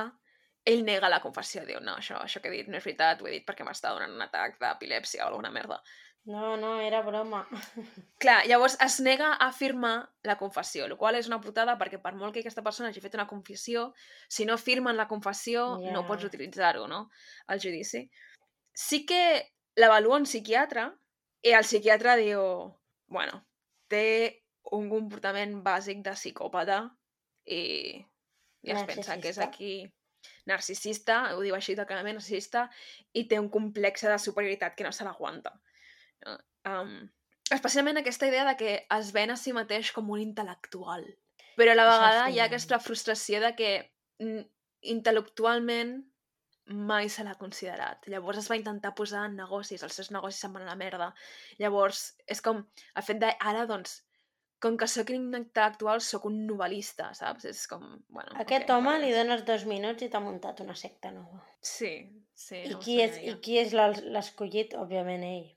Speaker 1: ell nega la confessió, diu, no, això, això que he dit no és veritat, ho he dit perquè m'està donant un atac d'epilèpsia o alguna merda.
Speaker 2: No, no, era broma.
Speaker 1: Clar, llavors es nega a firmar la confessió, el qual és una putada perquè per molt que aquesta persona hagi fet una confessió, si no firmen la confessió no
Speaker 2: Ja.
Speaker 1: pots utilitzar-ho, no?, al judici. Sí que l'avalua un psiquiatre i el psiquiatre diu, bueno, té un comportament bàsic de psicòpata i, i es pensa que és aquí narcisista, ho diu així clarament, narcisista, i té un complex de superioritat que no se l'aguanta. Um, especialment aquesta idea de que es ven a si mateix com un intel·lectual. Però a la vegada hi ha aquesta frustració de que mm, intel·lectualment mai se l'ha considerat. Llavors es va intentar posar en negocis, els seus negocis se'n van a la merda. Llavors, és com el fet de, ara, doncs, com que sóc un intel·lectual, sóc un novel·lista, saps? És com, bueno...
Speaker 2: Aquest
Speaker 1: ok,
Speaker 2: home li dones dos minuts i t'ha muntat una secta nova.
Speaker 1: Sí, sí.
Speaker 2: I
Speaker 1: no
Speaker 2: qui és, i qui és l'escollit? Òbviament ell.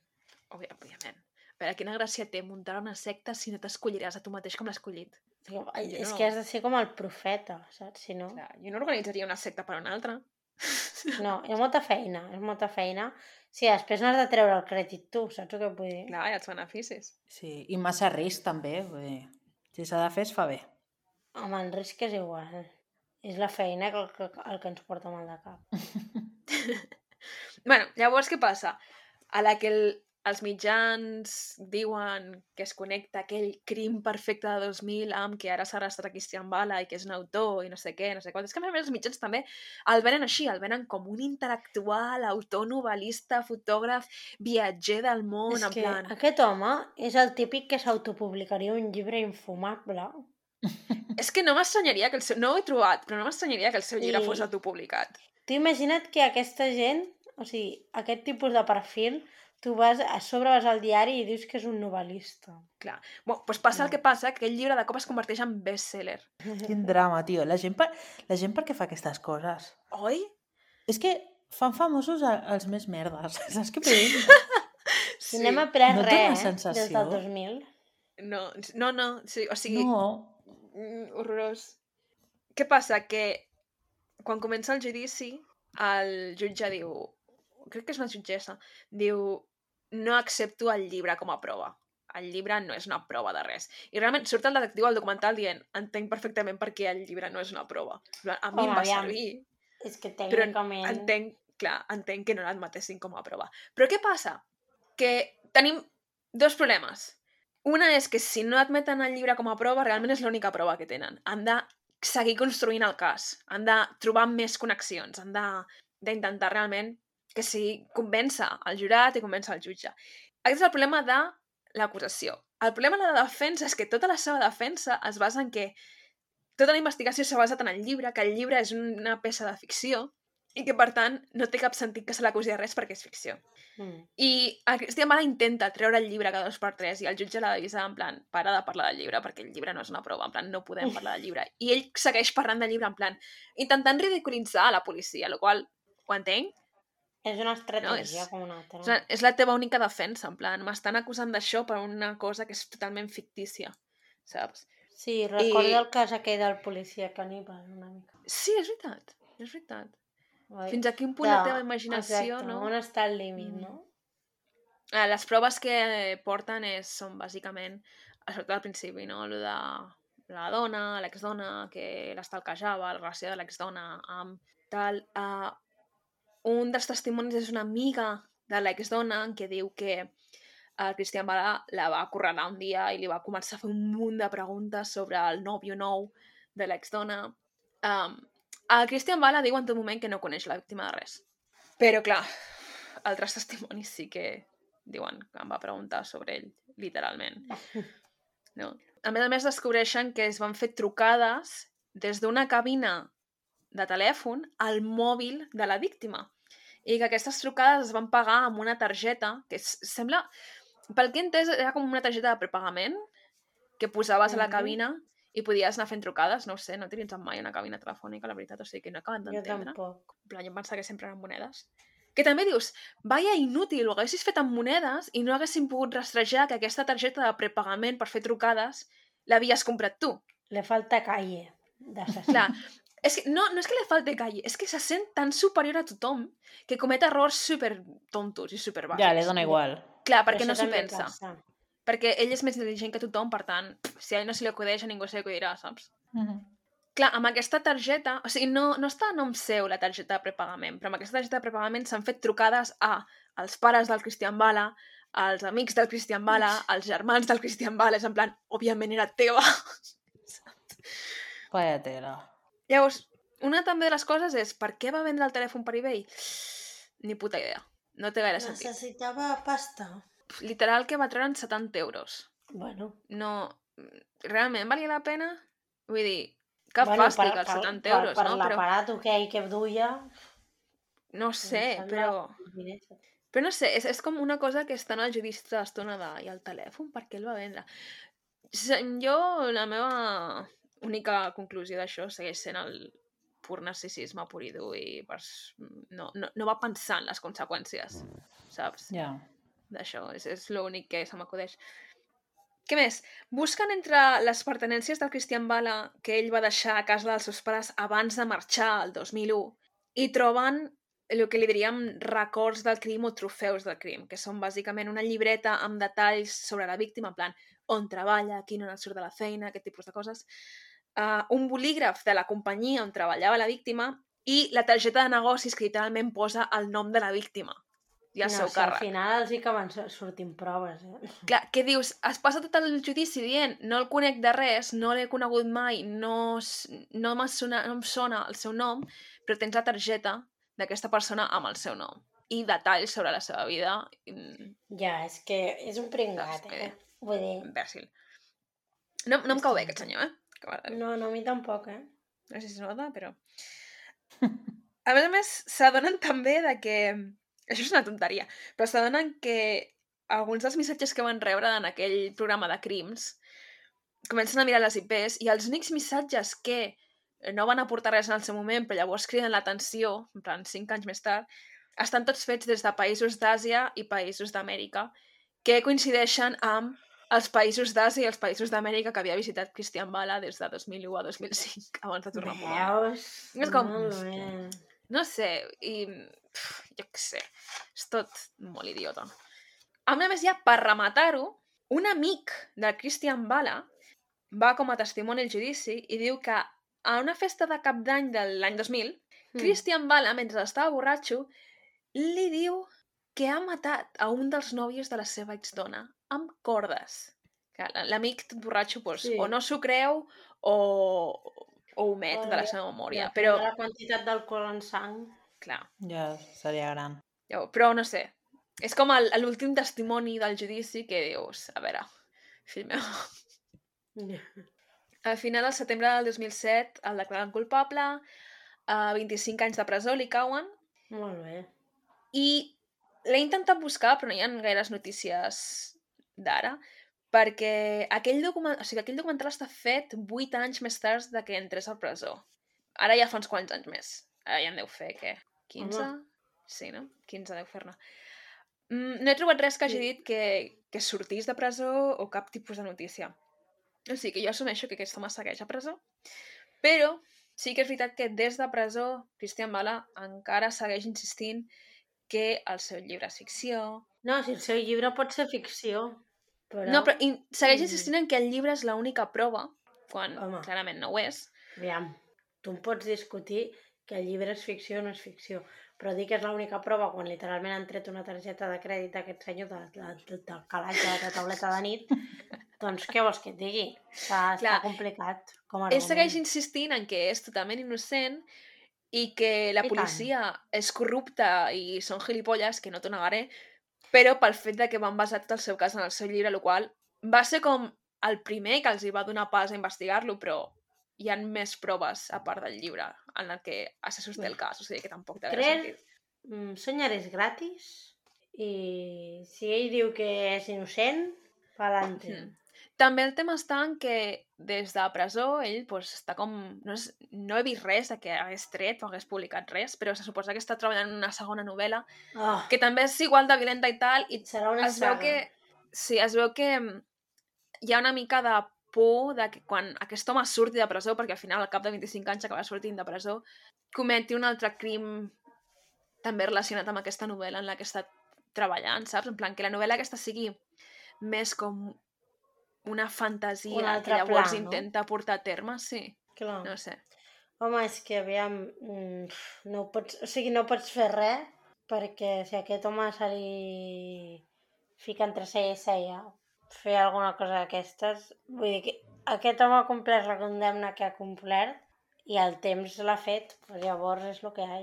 Speaker 1: Òbvia- Òbviament. A veure, quina gràcia té muntar una secta si no t'escolliràs a tu mateix com
Speaker 2: Jo és
Speaker 1: no.
Speaker 2: que has de ser com el profeta, saps? Si no...
Speaker 1: Clar, jo no organitzaria una secta per una altra.
Speaker 2: No, és molta feina, és molta feina. Sí, després no has de treure el crèdit tu, saps que vull dir?
Speaker 1: Clar, ha els beneficis.
Speaker 3: Sí, i massa risc també, vull dir, si s'ha de fer es fa bé.
Speaker 2: Home, el risc és igual. És la feina que que, el que ens porta mal de cap.
Speaker 1: bueno, llavors què passa? A la que el, els mitjans diuen que es connecta aquell crim perfecte de 2000 amb que ara s'ha arrestat a Christian Bala i que és un autor i no sé què, no sé quant. És que a més a més els mitjans també el venen així, el venen com un intel·lectual, autor, novel·lista, fotògraf, viatger del món,
Speaker 2: És
Speaker 1: en
Speaker 2: que
Speaker 1: plan...
Speaker 2: aquest home és el típic que s'autopublicaria un llibre infumable.
Speaker 1: És que no m'estranyaria que el seu... No ho he trobat, però no m'estranyaria que el seu llibre
Speaker 2: I-
Speaker 1: fos autopublicat.
Speaker 2: Tu imagina't que aquesta gent, o sigui, aquest tipus de perfil, tu vas, a sobre vas al diari i dius que és un novel·lista.
Speaker 1: Clar. Bueno, doncs passa el
Speaker 2: No.
Speaker 1: que passa, que aquell llibre de cop es converteix en bestseller.
Speaker 3: Quin drama, tio. La gent, per... la gent per què fa aquestes coses?
Speaker 1: Oi?
Speaker 3: És que fan famosos a- els més merdes. Saps què vull dir?
Speaker 2: Sí. anem a après
Speaker 3: No
Speaker 2: res, eh,
Speaker 3: sensació?
Speaker 2: des del 2000.
Speaker 1: No, no, no, sí, o sigui,
Speaker 3: No.
Speaker 1: mm, horrorós. Què passa? Que quan comença el judici, el jutge diu, crec que és una jutgessa, diu, no accepto el llibre com a prova. El llibre no és una prova de res. I realment surt el detectiu al documental dient entenc perfectament per què el llibre no és una prova. A mi
Speaker 2: Home,
Speaker 1: em va
Speaker 2: aviam.
Speaker 1: servir,
Speaker 2: És que
Speaker 1: però
Speaker 2: tècnicament...
Speaker 1: entenc, clar, entenc que no l'admetessin com a prova. Però què passa? Que tenim dos problemes. Una és que si no admeten el llibre com a prova, realment és l'única prova que tenen. Han de seguir construint el cas. Han de trobar més connexions. Han de- d'intentar realment que sigui convèncer el jurat i convèncer el jutge. Aquest és el problema de l'acusació. El problema de la defensa és que tota la seva defensa es basa en que tota la investigació s'ha basat en el llibre, que el llibre és una peça de ficció i que, per tant, no té cap sentit que se l'acusi de res perquè és ficció.
Speaker 2: Mm.
Speaker 1: I el Cristian Bala intenta treure el llibre cada dos per tres i el jutge l'ha d'avisar en plan, para de parlar del llibre perquè el llibre no és una prova, en plan, no podem parlar del llibre. I ell segueix parlant del llibre en plan, intentant ridiculitzar a la policia, el qual ho entenc,
Speaker 2: És una estratègia
Speaker 1: és-
Speaker 2: com una altra.
Speaker 1: és la, és la teva única defensa, en plan, m'estan acusant d'això per una cosa que és totalment fictícia, saps?
Speaker 2: Sí, recorda
Speaker 1: I-
Speaker 2: el cas aquell del policia caníbal, una mica.
Speaker 1: Sí, és veritat, és veritat.
Speaker 2: Oi?
Speaker 1: Fins a quin punt la teva imaginació,
Speaker 2: exacte,
Speaker 1: no?
Speaker 2: On està el límit,
Speaker 1: Mm.
Speaker 2: no?
Speaker 1: Eh, les proves que porten és, són bàsicament, sobretot al principi, no? Lo de la dona, l'exdona, que l'estalquejava, la relació de l'exdona amb tal. Uh, un dels testimonis és una amiga de l'exdona què diu que el Cristian Bala la va acorralar un dia i li va començar a fer un munt de preguntes sobre el nòvio nou de l'exdona. Um, el Cristian Bala diu en tot moment que no coneix la víctima de res. Però, clar, altres testimonis sí que diuen que em va preguntar sobre ell, literalment. No? A més a més, descobreixen que es van fer trucades des d'una cabina de telèfon al mòbil de la víctima. I que aquestes trucades es van pagar amb una targeta, que sembla... Pel que he entès, era com una targeta de prepagament que posaves a la cabina i podies anar fent trucades, no ho sé, no he utilitzat mai una cabina telefònica, la veritat, o sigui que no he acabat
Speaker 2: Jo
Speaker 1: d'entendre.
Speaker 2: tampoc.
Speaker 1: En plan, jo em pensava que sempre eren monedes. Que també dius, vaya inútil, ho haguessis fet amb monedes i no haguessin pogut rastrejar que aquesta targeta de prepagament per fer trucades l'havies comprat tu.
Speaker 2: Le falta calle d'assassí.
Speaker 1: Clar, és que no, no és que li falti calle, és que se sent tan superior a tothom que comet errors super tontos i super bàsics.
Speaker 3: Ja, li dona igual.
Speaker 1: Clar, perquè no s'ho pensa.
Speaker 2: passa.
Speaker 1: Perquè ell és més intel·ligent que tothom, per tant, si a ell no se li acudeix, a ningú se li acudirà, saps?
Speaker 3: Mhm.
Speaker 1: Clar, amb aquesta targeta, o sigui, no, no està a nom seu la targeta de prepagament, però amb aquesta targeta de prepagament s'han fet trucades a els pares del Cristian Bala, als amics del Cristian Bala, als germans del Cristian Bala, és en plan, òbviament era teva.
Speaker 3: Vaya tela.
Speaker 1: Llavors, una també de les coses és, per què va vendre el telèfon per eBay? Ni puta idea. No té gaire sentit.
Speaker 2: Necessitava pasta.
Speaker 1: Literal que va treure en 70 euros.
Speaker 2: Bueno,
Speaker 1: No... Realment valia la pena? Vull dir, cap
Speaker 2: bueno,
Speaker 1: fàstic els 70 euros,
Speaker 2: per, per
Speaker 1: no? Però,
Speaker 2: l'aparat aquell que duia...
Speaker 1: no sé,
Speaker 2: sembla
Speaker 1: però... Però no sé, és, és com una cosa que està en el judici tota l'estona de... I el telèfon, per què el va vendre? Jo, la meva única conclusió d'això segueix sent el pur narcisisme pur i dur i pues, no, no, no va pensar en les conseqüències, saps?
Speaker 3: Ja.
Speaker 1: D'això, és, és l'únic que se m'acudeix. Què més? Busquen entre les pertenències del Cristian Bala que ell va deixar a casa dels seus pares abans de marxar el 2001 i troben el que li diríem records del crim o trofeus del crim, que són bàsicament una llibreta amb detalls sobre la víctima, en plan on treballa, a quina hora surt de la feina, aquest tipus de coses, uh, un bolígraf de la companyia on treballava la víctima i la targeta de negocis que literalment posa el nom de la víctima. i el
Speaker 2: no,
Speaker 1: seu
Speaker 2: si
Speaker 1: càrrec.
Speaker 2: Al final els hi acaben so- sortint proves, eh?
Speaker 1: Clar, què dius? Es passa tot el judici dient no el conec de res, no l'he conegut mai, no, no, sona, no em sona el seu nom, però tens la targeta d'aquesta persona amb el seu nom i detalls sobre la seva vida
Speaker 2: Ja, és que és un pringat, eh? Vull dir,
Speaker 1: imbècil. No, no em cau bé aquest senyor, eh?
Speaker 2: No, no, a mi tampoc, eh?
Speaker 1: No sé si es nota, però... A més a més, s'adonen també de que... Això és una tonteria, però s'adonen que alguns dels missatges que van rebre en aquell programa de crims comencen a mirar les IPs i els únics missatges que no van aportar res en el seu moment, però llavors criden l'atenció, en plan, cinc anys més tard, estan tots fets des de països d'Àsia i països d'Amèrica, que coincideixen amb els països d'Àsia i els països d'Amèrica que havia visitat Christian Bala des de 2001 a 2005, abans de tornar a Polònia.
Speaker 2: Veus?
Speaker 1: És com-. No sé, i... pf, jo què sé, és tot molt idiota. A més, ja per rematar-ho, un amic del Christian Bala va com a testimoni al judici i diu que a una festa de cap d'any de l'any 2000,
Speaker 2: Mm.
Speaker 1: Christian Bala, mentre estava borratxo, li diu que ha matat a un dels nòvios de la seva exdona amb cordes. L'amic tot borratxo doncs,
Speaker 2: Sí.
Speaker 1: o no s'ho creu o, o ho met de la seva memòria.
Speaker 2: Depèn
Speaker 1: Però,
Speaker 2: de la quantitat d'alcohol en sang.
Speaker 1: clar,
Speaker 3: Ja seria gran.
Speaker 1: Ja, però no sé. És com l'últim testimoni del judici que dius, a veure, fill meu... Al final, al setembre del 2007, el declaren culpable, a 25 anys de presó li cauen,
Speaker 2: Molt bé.
Speaker 1: i l'he intentat buscar, però no hi ha gaires notícies d'ara, perquè aquell, document... o sigui, aquell documental està fet 8 anys més tard de que entrés a presó. Ara ja fa uns quants anys més. Ara ja en deu fer, què? 15?
Speaker 2: Home.
Speaker 1: Sí, no? 15 deu fer-ne. Mm, no he trobat res que hagi dit que, que sortís de presó o cap tipus de notícia. O sigui que jo assumeixo que aquest home segueix a presó, però sí que és veritat que des de presó Christian Bala encara segueix insistint que el seu llibre és ficció...
Speaker 2: No, si el seu llibre pot ser ficció, però...
Speaker 1: No, però in segueix
Speaker 2: Mm.
Speaker 1: insistint en que el llibre és l'única prova, quan
Speaker 2: Home.
Speaker 1: clarament no ho és.
Speaker 2: Aviam, tu em pots discutir que el llibre és ficció o no és ficció, però dir que és l'única prova quan literalment han tret una targeta de crèdit d'aquest senyor de, de, de, del calaix de la tauleta de nit, doncs què vols que et digui? Està, està
Speaker 1: Clar.
Speaker 2: complicat com a
Speaker 1: Ell segueix insistint en que és totalment innocent i que la
Speaker 2: I tant.
Speaker 1: policia és corrupta i són gilipolles, que no t'ho negaré, però pel fet de que van basar tot el seu cas en el seu llibre, el qual va ser com el primer que els hi va donar pas a investigar-lo, però hi han més proves a part del llibre en el que se sosté el cas, o sigui que tampoc té
Speaker 2: Crec-
Speaker 1: sentit.
Speaker 2: Soñar és gratis i si ell diu que és innocent, pa'lante.
Speaker 1: Mm. També el tema està en que des de presó ell pues, està com... No, és, no he vist res de que hagués tret o hagués publicat res, però se suposa que està treballant en una segona novel·la
Speaker 2: Oh,
Speaker 1: que també és igual de violenta i tal, i
Speaker 2: serà una
Speaker 1: es veu
Speaker 2: saga.
Speaker 1: que... Sí, es veu que mm, hi ha una mica de por de que quan aquest home surti de presó, perquè al final al cap de 25 anys acaba sortint de presó, cometi un altre crim també relacionat amb aquesta novel·la en la que està treballant, saps? En plan, que la novel·la aquesta sigui més com una fantasia
Speaker 2: Un
Speaker 1: que llavors
Speaker 2: pla, no?
Speaker 1: intenta portar a terme, sí,
Speaker 2: Clar.
Speaker 1: no sé.
Speaker 2: Home, és que aviam, mm, no pots, o sigui, no pots fer res perquè si aquest home se li fica entre cella i cella fer alguna cosa d'aquestes, vull dir que aquest home ha complert la condemna que ha complert i el temps l'ha fet, doncs llavors és el que hi ha.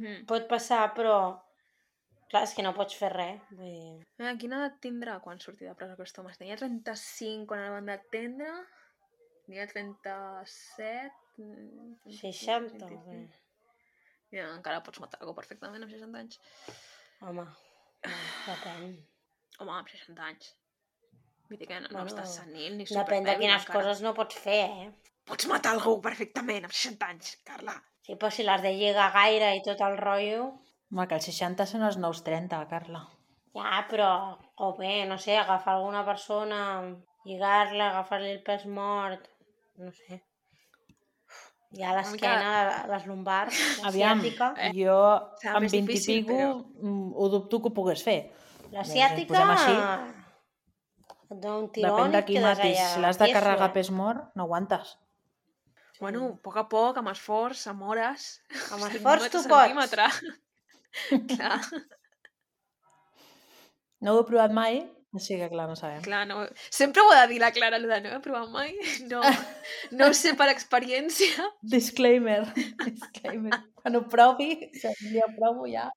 Speaker 1: Mm.
Speaker 2: Pot passar, però clar, és que no pots fer res. Vull dir...
Speaker 1: Eh, quina edat tindrà quan surti de presó aquest home? Tenia 35 quan el van detendre? Tenia 37? mm, 35,
Speaker 2: 60,
Speaker 1: 35.
Speaker 2: bé.
Speaker 1: Ja, encara pots matar algú perfectament amb 60 anys.
Speaker 2: Home, no, depèn.
Speaker 1: Home, amb 60 anys. Vull dir que no, no
Speaker 2: Bueno,
Speaker 1: estàs senil ni
Speaker 2: Depèn de quines
Speaker 1: encara.
Speaker 2: coses no pots fer, eh?
Speaker 1: Pots matar algú perfectament amb 60 anys, Carla.
Speaker 2: Sí, però si l'has de lligar gaire i tot el rotllo...
Speaker 3: Home, que els 60 són els nous 30, Carla.
Speaker 2: Ja, però... O bé, no sé, agafar alguna persona, lligar-la, agafar-li el pes mort... No sé. Ja l'esquena, les lumbars, la
Speaker 3: Aviam,
Speaker 2: ciàtica...
Speaker 1: Eh,
Speaker 3: jo amb
Speaker 1: més
Speaker 3: 20 i
Speaker 1: difícil,
Speaker 3: pico
Speaker 1: però-
Speaker 3: mm, ho dubto que ho pogués fer.
Speaker 2: La
Speaker 3: doncs,
Speaker 2: ciàtica...
Speaker 3: posem així.
Speaker 2: Et dona un tirón
Speaker 3: Depèn de
Speaker 2: i
Speaker 3: qui matis. Si l'has de carregar
Speaker 2: eh?
Speaker 3: pes mort, no aguantes.
Speaker 1: Bueno, a poc a poc, amb esforç, amb hores...
Speaker 2: Amb esforç tu pots.
Speaker 1: Clar.
Speaker 3: No ho he provat mai, així que clar, no sabem.
Speaker 1: Clar, no... Sempre ho ha de dir la Clara, allò de no he provat mai. No, no ho sé per experiència.
Speaker 3: Disclaimer. Disclaimer. Quan ho provi, si ja ho provo ja.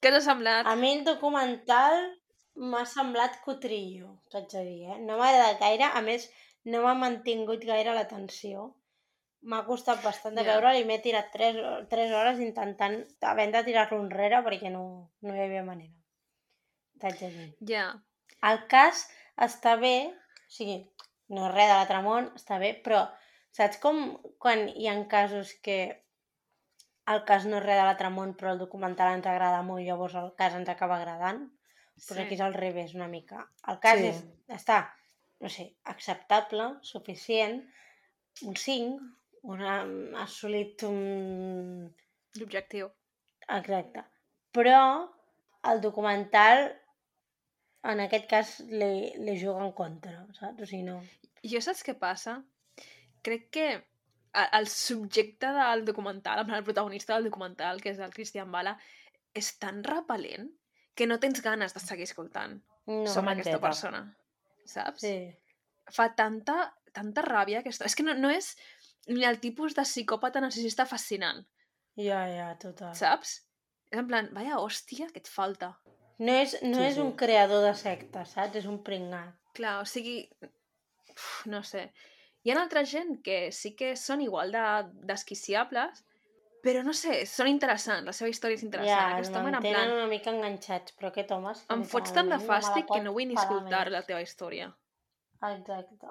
Speaker 1: Què t'ha semblat?
Speaker 2: A mi el documental m'ha semblat cotrillo, t'haig de dir, eh? No m'ha agradat gaire, a més, no m'ha mantingut gaire l'atenció. M'ha costat bastant de
Speaker 1: Ja.
Speaker 2: veure i m'he tirat 3, 3 hores intentant, havent de tirar-lo enrere perquè no, no hi havia manera. T'haig de dir.
Speaker 1: Ja.
Speaker 2: El cas està bé, o sigui, no és res de l'altre món, està bé, però saps com quan hi ha casos que el cas no és res de l'altre món, però el documental ens agrada molt, llavors el cas ens acaba agradant? Doncs
Speaker 1: Sí.
Speaker 2: aquí és al revés una mica. El cas
Speaker 3: Sí.
Speaker 2: és, està, no sé, acceptable, suficient, un 5, una, ha assolit un...
Speaker 1: L'objectiu.
Speaker 2: Exacte. Però el documental, en aquest cas, li, li juga en contra, saps? O sigui, no...
Speaker 1: Jo saps què passa? Crec que el subjecte del documental, el protagonista del documental, que és el Christian Bala, és tan repel·lent que no tens ganes de seguir escoltant
Speaker 2: no.
Speaker 1: sobre aquesta persona. Saps?
Speaker 2: Sí.
Speaker 1: Fa tanta, tanta ràbia aquesta... És que no, no és ni el tipus de psicòpata narcisista fascinant,
Speaker 2: Ja, ja, total.
Speaker 1: saps? És en plan, vaya hòstia, que et falta.
Speaker 2: No és, no
Speaker 3: Sí,
Speaker 2: és
Speaker 3: sí.
Speaker 2: un creador de secta, saps? És un pringat.
Speaker 1: Clar, o sigui, uf, no sé. Hi ha altra gent que sí que són igual de desquiciables, però no sé, són interessants, la seva història és interessant.
Speaker 2: Ja,
Speaker 1: Aquest home en plan,
Speaker 2: una mica enganxats, però aquest home... és que
Speaker 1: em fots tant de
Speaker 2: no
Speaker 1: fàstic que no vull ni escoltar
Speaker 2: més.
Speaker 1: la teva història.
Speaker 2: Exacte.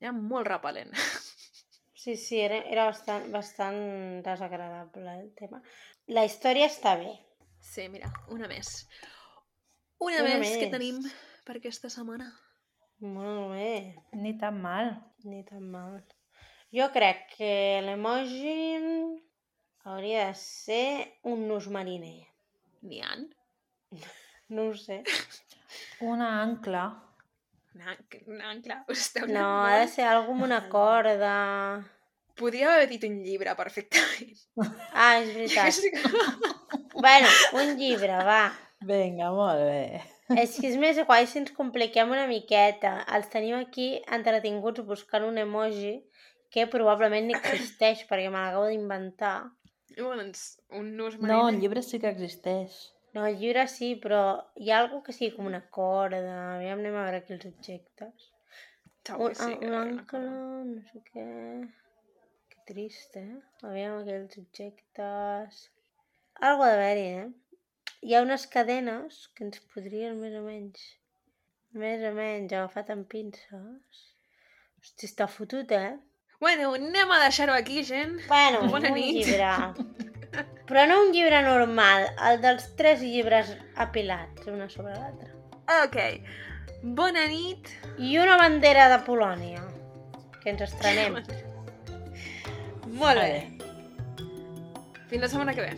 Speaker 1: Era molt repel·lent.
Speaker 2: Sí, sí, era, era bastant, bastant desagradable el tema. La història està bé.
Speaker 1: Sí, mira, una més. Una,
Speaker 2: Una
Speaker 1: més, que
Speaker 2: més.
Speaker 1: tenim per aquesta setmana.
Speaker 2: Molt bé.
Speaker 3: Ni tan mal.
Speaker 2: Ni tan mal. Jo crec que l'emoji hauria de ser un nus mariner.
Speaker 1: N'hi ha?
Speaker 2: No ho sé.
Speaker 3: Una ancla.
Speaker 1: Un anc- un ancle. Esteu
Speaker 2: No, ha de ser algú amb una corda.
Speaker 1: Podria haver dit un llibre perfectament.
Speaker 2: Ah, és veritat. Bueno, un llibre, va.
Speaker 3: Vinga, molt bé.
Speaker 2: És que és més guai si ens compliquem una miqueta. Els tenim aquí entretinguts buscant un emoji que probablement ni existeix perquè me l'acabo d'inventar.
Speaker 1: bueno, doncs, un nus
Speaker 3: No,
Speaker 1: mariner.
Speaker 2: eh?
Speaker 3: el llibre sí que existeix.
Speaker 2: No, el llibre sí, però hi ha algú que sigui com una corda. Aviam, anem a veure aquí els objectes.
Speaker 1: Segur
Speaker 2: Un,
Speaker 1: que sí que
Speaker 2: un ancle, no sé què... Que trist, eh? Aviam aquí els objectes... Algo ha d'haver-hi, eh? Hi ha unes cadenes que ens podrien més o menys... Més o menys agafat amb pinces. Hosti, està fotut, eh?
Speaker 1: Bueno, anem a deixar-ho aquí, gent.
Speaker 2: Bueno,
Speaker 1: Bona
Speaker 2: un
Speaker 1: nit.
Speaker 2: llibre. Però no un llibre normal, el dels tres llibres apilats, una sobre l'altra.
Speaker 1: Ok. Bona nit.
Speaker 2: I una bandera de Polònia, que ens estrenem.
Speaker 1: Molt bé. Fins la setmana que ve.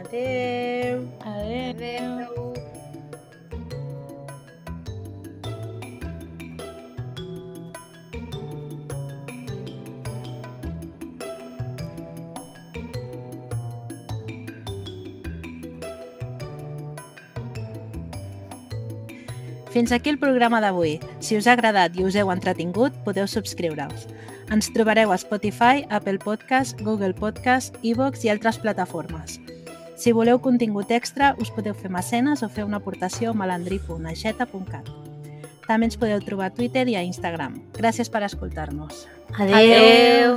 Speaker 2: Adéu.
Speaker 3: Adéu.
Speaker 1: Adéu.
Speaker 3: Fins aquí el programa d'avui. Si us ha agradat i us heu entretingut, podeu subscriure-us. Ens trobareu a Spotify, Apple Podcast, Google Podcast, iVoox i altres plataformes. Si voleu contingut extra, us podeu fer mecenes o fer una aportació a malandrí.aixeta.cat. També ens podeu trobar a Twitter i a Instagram. Gràcies per escoltar-nos.
Speaker 2: Adéu.
Speaker 1: Adéu.